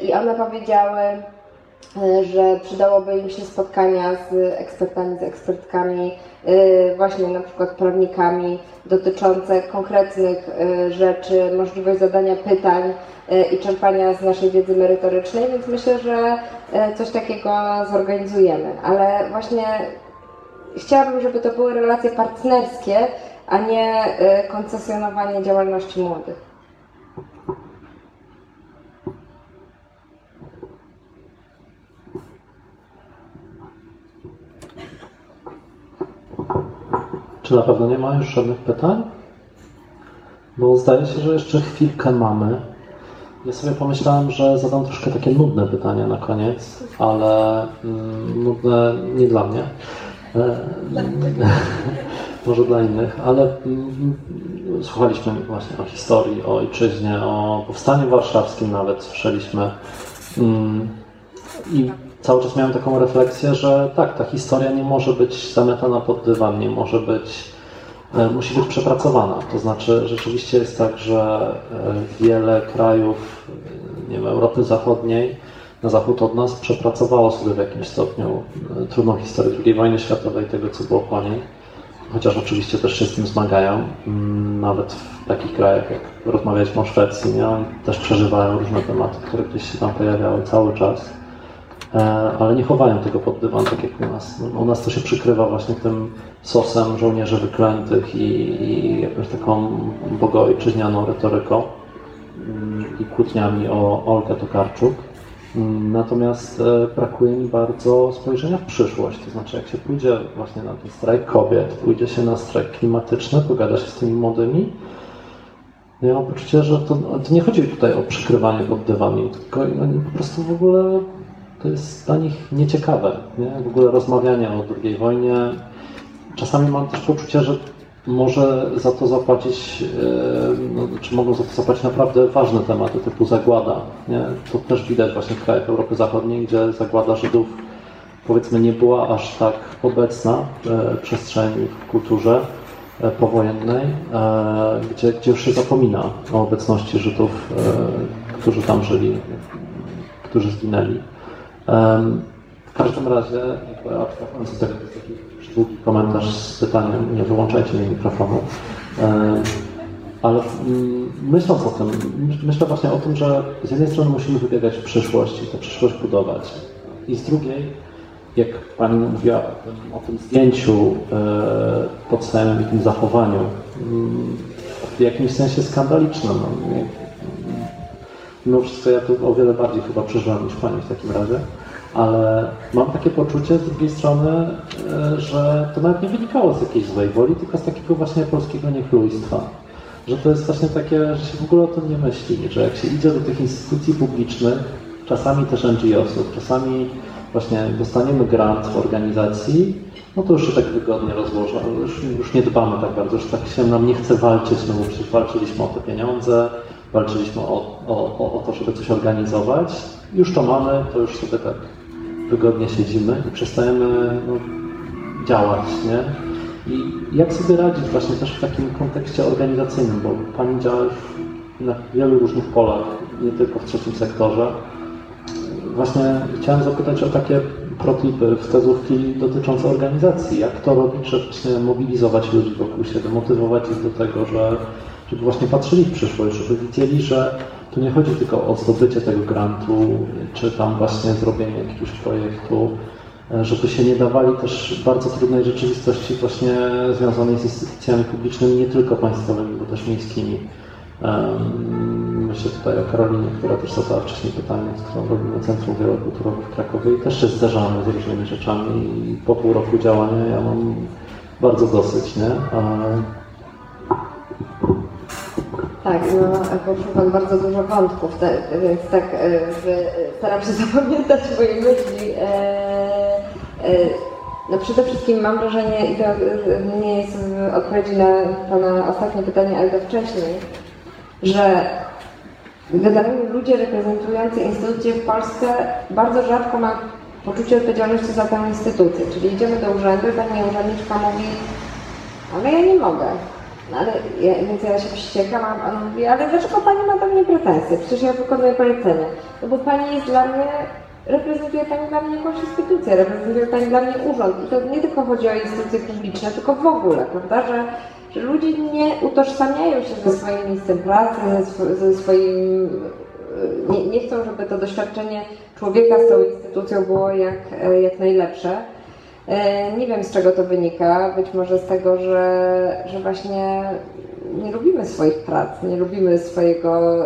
I one powiedziały, że przydałoby im się spotkania z ekspertami, z ekspertkami, e, właśnie na przykład prawnikami dotyczące konkretnych e, rzeczy, możliwość zadania pytań e, i czerpania z naszej wiedzy merytorycznej, więc myślę, że e, coś takiego zorganizujemy. Ale właśnie chciałabym, żeby to były relacje partnerskie, a nie e, koncesjonowanie działalności młodych. Czy na pewno nie ma już żadnych pytań? Bo zdaje się, że jeszcze chwilkę mamy. Ja sobie pomyślałem, że zadam troszkę takie nudne pytania na koniec, ale mm, nudne nie dla mnie. E, może dla innych, ale mm, słuchaliśmy właśnie o historii, o ojczyźnie, o powstaniu warszawskim nawet słyszeliśmy. Mm, I cały czas miałem taką refleksję, że tak, ta historia nie może być zamiatana pod dywan, nie może być, e, musi być przepracowana. To znaczy, rzeczywiście jest tak, że e, wiele krajów e, nie wiem, Europy Zachodniej, na zachód od nas, przepracowało sobie w jakimś stopniu trudną historię II wojny światowej, tego co było po niej. Chociaż oczywiście też się z tym zmagają, Mm, nawet w takich krajach, jak rozmawialiśmy o Szwecji, nie? też przeżywają różne tematy, które gdzieś się tam pojawiały cały czas. E, ale nie chowają tego pod dywan, tak jak u nas. U nas to się przykrywa właśnie tym sosem żołnierzy wyklętych i, i jakąś taką bogoojczyźnianą retoryką mm, i kłótniami o Olgę Tokarczuk. Mm, Natomiast e, brakuje mi bardzo spojrzenia w przyszłość. To znaczy, jak się pójdzie właśnie na ten strajk kobiet, pójdzie się na strajk klimatyczny, pogada się z tymi młodymi, ja mam poczucie, że to, to nie chodzi tutaj o przykrywanie pod dywanem, tylko oni po prostu w ogóle to jest dla nich nieciekawe. Nie? W ogóle rozmawianie o II wojnie. Czasami mam też poczucie, że może za to zapłacić, e, no, czy mogą za to zapłacić naprawdę ważne tematy typu zagłada. Nie? To też widać właśnie w krajach Europy Zachodniej, gdzie zagłada Żydów powiedzmy nie była aż tak obecna w przestrzeni, w kulturze e, powojennej, e, gdzie, gdzie już się zapomina o obecności Żydów, e, którzy tam żyli, którzy zginęli. W każdym razie, jakby abstrahując taki długi komentarz z pytaniem, nie wyłączajcie mi mikrofonu, ale mm, myśląc o tym, myśl- myślę właśnie o tym, że z jednej strony musimy wybiegać w przyszłość i tę przyszłość budować, i z drugiej, jak Pani mówiła o tym, o tym zdjęciu e, podstawowym i tym zachowaniu, mm, w jakimś sensie skandalicznym. Mimo wszystko ja tu o wiele bardziej chyba przeżyłam niż Pani w takim razie, ale mam takie poczucie z drugiej strony, e, że to nawet nie wynikało z jakiejś złej woli, tylko z takiego właśnie polskiego niechlujstwa. Że to jest właśnie takie, że się w ogóle o tym nie myśli, że jak się idzie do tych instytucji publicznych, czasami też NGO-sów, czasami właśnie dostaniemy grant w organizacji, no to już się tak wygodnie rozłoża, już, już nie dbamy tak bardzo, już tak się nam nie chce walczyć, no bo przecież walczyliśmy o te pieniądze, walczyliśmy o, o, o, o to, żeby coś organizować. Już to mamy, to już sobie tak wygodnie siedzimy i przestajemy no, działać, nie? I jak sobie radzić właśnie też w takim kontekście organizacyjnym, bo Pani działa już na wielu różnych polach, nie tylko w trzecim sektorze. Właśnie chciałem zapytać o takie protipy, wskazówki dotyczące organizacji. Jak to robić, żeby mobilizować ludzi wokół siebie, motywować ich do tego, że, żeby właśnie patrzyli w przyszłość, żeby widzieli, że tu nie chodzi tylko o zdobycie tego grantu, czy tam właśnie zrobienie jakiegoś projektu, e, żeby się nie dawali też bardzo trudnej rzeczywistości właśnie związanej z instytucjami publicznymi, nie tylko państwowymi, bo też miejskimi. Myślę tutaj o Karolinie, która też zadała wcześniej pytanie, z którą robimy Centrum Wielokulturowe w Krakowie i też się zderzamy z różnymi rzeczami i po pół roku działania ja mam bardzo dosyć, nie? Tak, no poruszył Pan bardzo dużo wątków, tak, że staram się zapamiętać moje myśli. E, no przede wszystkim mam wrażenie, i to e, nie jest w odpowiedzi na Pana ostatnie pytanie, ale to wcześniej, że generalnie ludzie reprezentujący instytucje w Polsce bardzo rzadko ma poczucie odpowiedzialności za tę instytucję. Czyli idziemy do urzędu i pani urzędniczka mówi, ale ja nie mogę. No ale ja, więc ja się wściekam, a on mówi, ale dlaczego pani ma do mnie pretensje? Przecież ja wykonuję polecenie. No bo pani jest dla mnie, reprezentuje pani dla mnie jakąś instytucję, reprezentuje pani dla mnie urząd. I to nie tylko chodzi o instytucje publiczne, tylko w ogóle, prawda, że, że ludzie nie utożsamiają się ze swoim miejscem pracy, ze, swo- ze swoim nie, nie chcą, żeby to doświadczenie człowieka z tą instytucją było jak, jak najlepsze. E, Nie wiem z czego to wynika. Być może z tego, że, że właśnie nie lubimy swoich prac, nie lubimy swojego,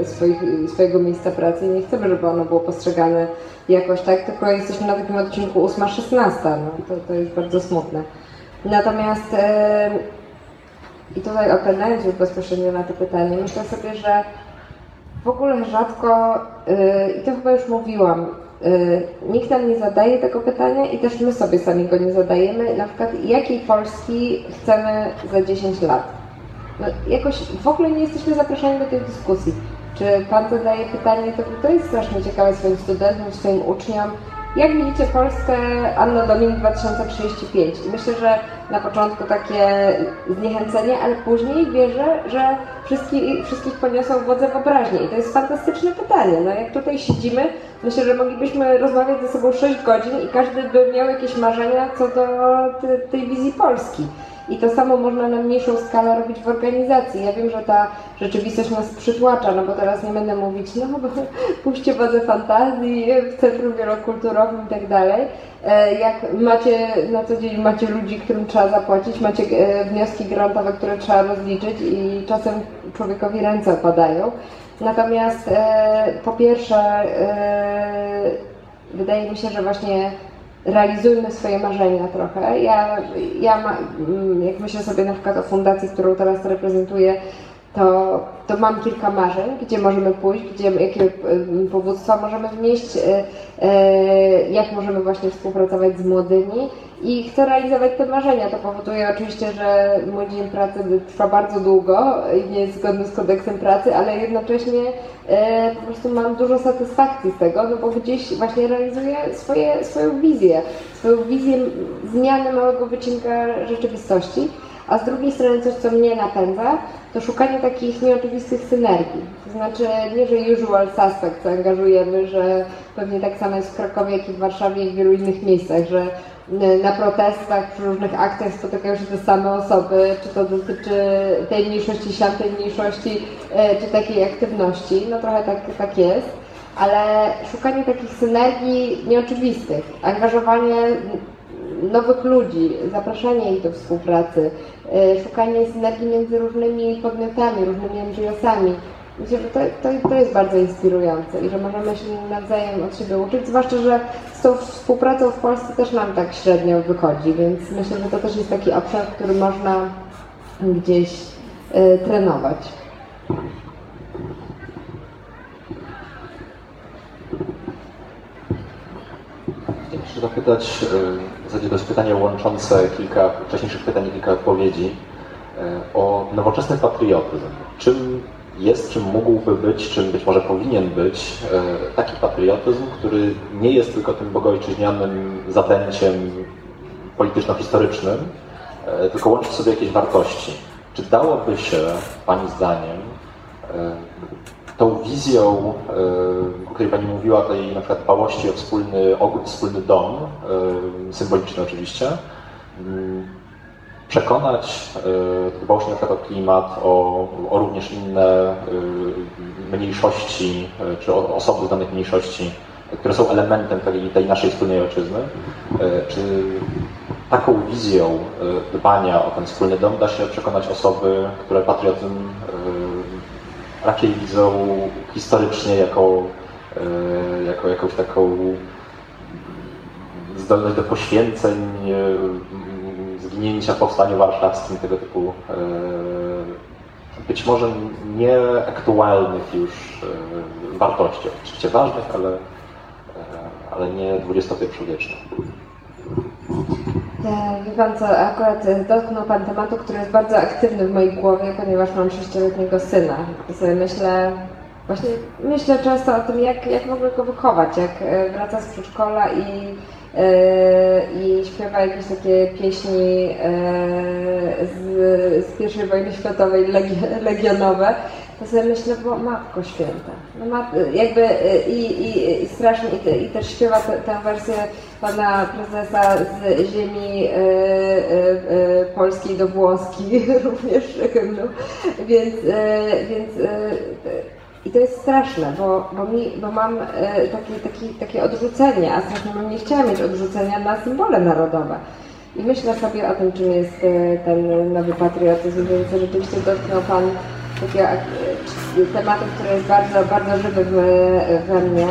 e, swoich, swojego miejsca pracy i nie chcemy, żeby ono było postrzegane jakoś tak, tylko jesteśmy na takim odcinku 8-16. No, to, to jest bardzo smutne. Natomiast e, i tutaj odpowiadając już bezpośrednio na to pytanie, myślę sobie, że w ogóle rzadko, i to chyba już mówiłam, nikt nam nie zadaje tego pytania i też my sobie sami go nie zadajemy, na przykład jakiej Polski chcemy za 10 lat. No, jakoś w ogóle nie jesteśmy zapraszani do tej dyskusji. Czy Pan zadaje pytanie, to, to jest strasznie ciekawe swoim studentom, swoim uczniom, jak widzicie Polskę Anno Domini 2035? I myślę, że na początku takie zniechęcenie, ale później wierzę, że wszystkich, wszystkich poniosą wodze wyobraźni. I to jest fantastyczne pytanie. No jak tutaj siedzimy, myślę, że moglibyśmy rozmawiać ze sobą 6 godzin i każdy by miał jakieś marzenia co do te, tej wizji Polski. I to samo można na mniejszą skalę robić w organizacji. Ja wiem, że ta rzeczywistość nas przytłacza, no bo teraz nie będę mówić, no bo puśćcie wodze fantazji w Centrum Wielokulturowym i tak dalej. E, Jak macie na co dzień macie ludzi, którym trzeba zapłacić, macie e, wnioski grantowe, które trzeba rozliczyć i czasem człowiekowi ręce opadają. Natomiast e, po pierwsze wydaje mi się, że właśnie realizujmy swoje marzenia trochę. Ja, ja ma, mm, jak myślę sobie na przykład o fundacji, którą teraz reprezentuję, to, to mam kilka marzeń, gdzie możemy pójść, gdzie, jakie powództwa możemy wnieść, e, e, jak możemy właśnie współpracować z młodymi i chcę realizować te marzenia. To powoduje oczywiście, że mój dzień pracy trwa bardzo długo i nie jest zgodny z kodeksem pracy, ale jednocześnie e, po prostu mam dużo satysfakcji z tego, no bo gdzieś właśnie realizuję swoje, swoją wizję, swoją wizję zmiany małego wycinka rzeczywistości. A z drugiej strony coś, co mnie napędza, to szukanie takich nieoczywistych synergii. To znaczy nie, że usual suspect angażujemy, że pewnie tak samo jest w Krakowie, jak i w Warszawie i w wielu innych miejscach, że y, na protestach, przy różnych akcjach spotykają się te same osoby, czy to dotyczy tej mniejszości, siamtej mniejszości, y, czy takiej aktywności. No trochę tak, tak jest. Ale szukanie takich synergii nieoczywistych, angażowanie nowych ludzi, zapraszanie ich do współpracy, szukanie synergii między różnymi podmiotami, różnymi NGO-sami. Myślę, że to, to, to jest bardzo inspirujące i że możemy się nawzajem od siebie uczyć, zwłaszcza, że z tą współpracą w Polsce też nam tak średnio wychodzi, więc myślę, że to też jest taki obszar, który można gdzieś e, trenować. Chciałem się zapytać, y, w zasadzie to jest pytanie łączące kilka wcześniejszych pytań i kilka odpowiedzi, y, o nowoczesny patriotyzm. Czym jest, czym mógłby być, czym być może powinien być y, taki patriotyzm, który nie jest tylko tym bogojczyźnianym zadęciem polityczno-historycznym, tylko łączy w sobie jakieś wartości. Czy dałoby się, Pani zdaniem, tą wizją, y, o której Pani mówiła, tej na przykład dbałości o wspólny ogród, wspólny dom, y, symboliczny oczywiście, mm, przekonać y, dbałość na przykład o klimat, o, o również inne mniejszości, czy o osoby z danych mniejszości, które są elementem tej, tej naszej wspólnej ojczyzny, czy taką wizją dbania o ten wspólny dom da się przekonać osoby, które patriotyzm raczej widzą historycznie jako, e, jako jakąś taką zdolność do poświęceń, e, zginięcia Powstaniu Warszawskim, tego typu e, być może nieaktualnych już wartości. Oczywiście ważnych, ale, ale nie XXI-wiecznych. E, Wie Pan co, akurat e, dotknął Pan tematu, który jest bardzo aktywny w mojej głowie, ponieważ mam sześcioletniego syna. Sobie myślę, właśnie myślę często o tym, jak, jak mogę go wychować, jak e, wraca z przedszkola i, i śpiewa jakieś takie pieśni z, z I wojny światowej legionowe, to sobie myślę, bo Matko Święta. No mat, jakby i, i, i strasznie, i, i też śpiewa tę wersję pana prezesa z ziemi e, e, e, polskiej do włoskiej również hymnu. Więc, e, więc e, i to jest straszne, bo, bo, mi, bo mam e, takie, takie, odrzucenie, a strasznie bym nie chciała mieć odrzucenia na symbole narodowe. I myślę sobie o tym, czym jest e, ten nowy patriotyzm, więc rzeczywiście dotknął Pan takiego tematu, który jest bardzo, bardzo żywy we mnie.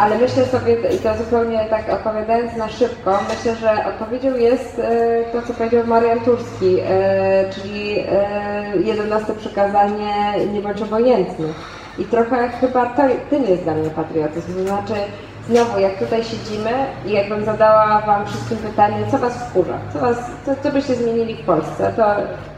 Ale myślę sobie, i to zupełnie tak opowiadając na szybko, myślę, że odpowiedzią jest e, to, co powiedział Marian Turski, e, czyli e, 11 przykazanie nie bądź obojętny. I trochę chyba to, tym jest dla mnie patriotyzm. To znaczy, znowu, jak tutaj siedzimy i jakbym zadała Wam wszystkim pytanie, co Was wkurza, co, was, co, co byście zmienili w Polsce, to,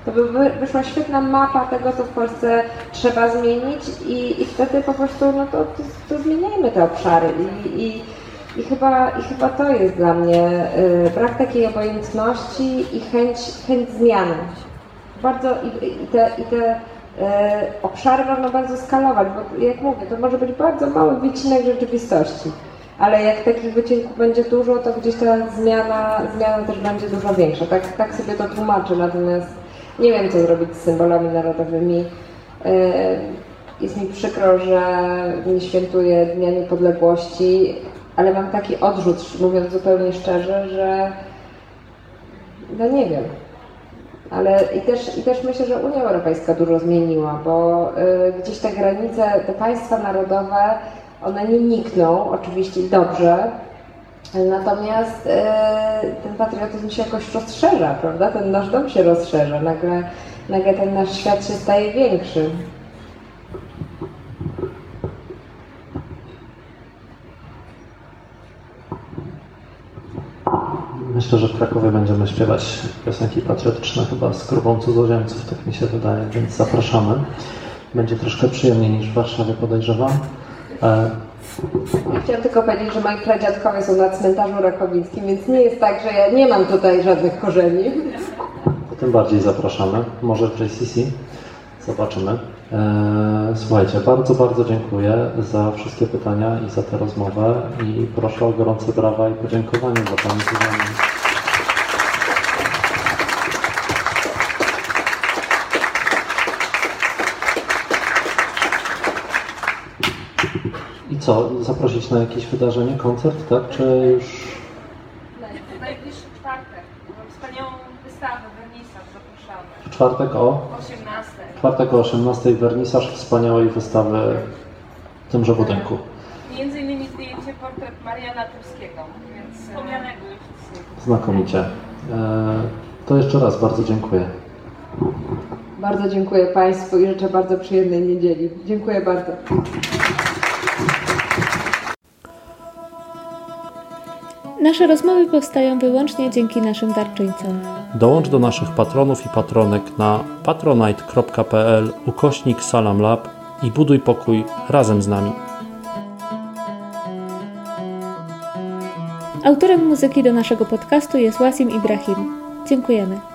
to by wy- wyszła świetna mapa tego, co w Polsce trzeba zmienić i, i wtedy po prostu, no to, to, to zmieniajmy te obszary i, i, i, chyba, i chyba to jest dla mnie y, brak takiej obojętności i chęć, chęć zmiany. Bardzo i, i te, i te e, obszary można bardzo skalować, bo jak mówię, to może być bardzo mały wycinek rzeczywistości. Ale jak takich wycinków będzie dużo, to gdzieś ta zmiana, zmiana też będzie dużo większa. Tak, tak sobie to tłumaczę, natomiast nie wiem, co zrobić z symbolami narodowymi. E, Jest mi przykro, że nie świętuję Dnia Niepodległości, ale mam taki odrzut, mówiąc zupełnie szczerze, że no nie wiem. Ale i też, i też myślę, że Unia Europejska dużo zmieniła, bo y, gdzieś te granice, te państwa narodowe, one nie nikną, oczywiście dobrze, natomiast y, ten patriotyzm się jakoś rozszerza, prawda? Ten nasz dom się rozszerza, nagle, nagle ten nasz świat się staje większy. Myślę, że w Krakowie będziemy śpiewać piosenki patriotyczne chyba z grubą cudzoziemców, tak mi się wydaje, więc zapraszamy. Będzie troszkę przyjemniej niż w Warszawie, podejrzewam. Ja chciałam tylko powiedzieć, że moi pradziadkowie są na cmentarzu rakowickim, więc nie jest tak, że ja nie mam tutaj żadnych korzeni. tym bardziej zapraszamy. Może w JCC. Zobaczymy. E, Słuchajcie, bardzo, bardzo dziękuję za wszystkie pytania i za tę rozmowę i proszę o gorące brawa i podziękowanie za Pani co, zaprosić na jakieś wydarzenie, koncert, tak? Czy już W najbliższy czwartek. Mam wspaniałą wystawę, wernisaż, zapraszamy. w czwartek o? O 18. W czwartek o 18 wernisaż wspaniałej wystawy w tymże budynku. Między innymi zdjęcie portret Mariana Turskiego, więc... Wspomnianego już Znakomicie. E, To jeszcze raz bardzo dziękuję. Bardzo dziękuję Państwu i życzę bardzo przyjemnej niedzieli. Dziękuję bardzo. Nasze rozmowy powstają wyłącznie dzięki naszym darczyńcom. Dołącz do naszych patronów i patronek na patronite.pl ukośnik Salam Lab i buduj pokój razem z nami. Autorem muzyki do naszego podcastu jest Wasim Ibrahim. Dziękujemy.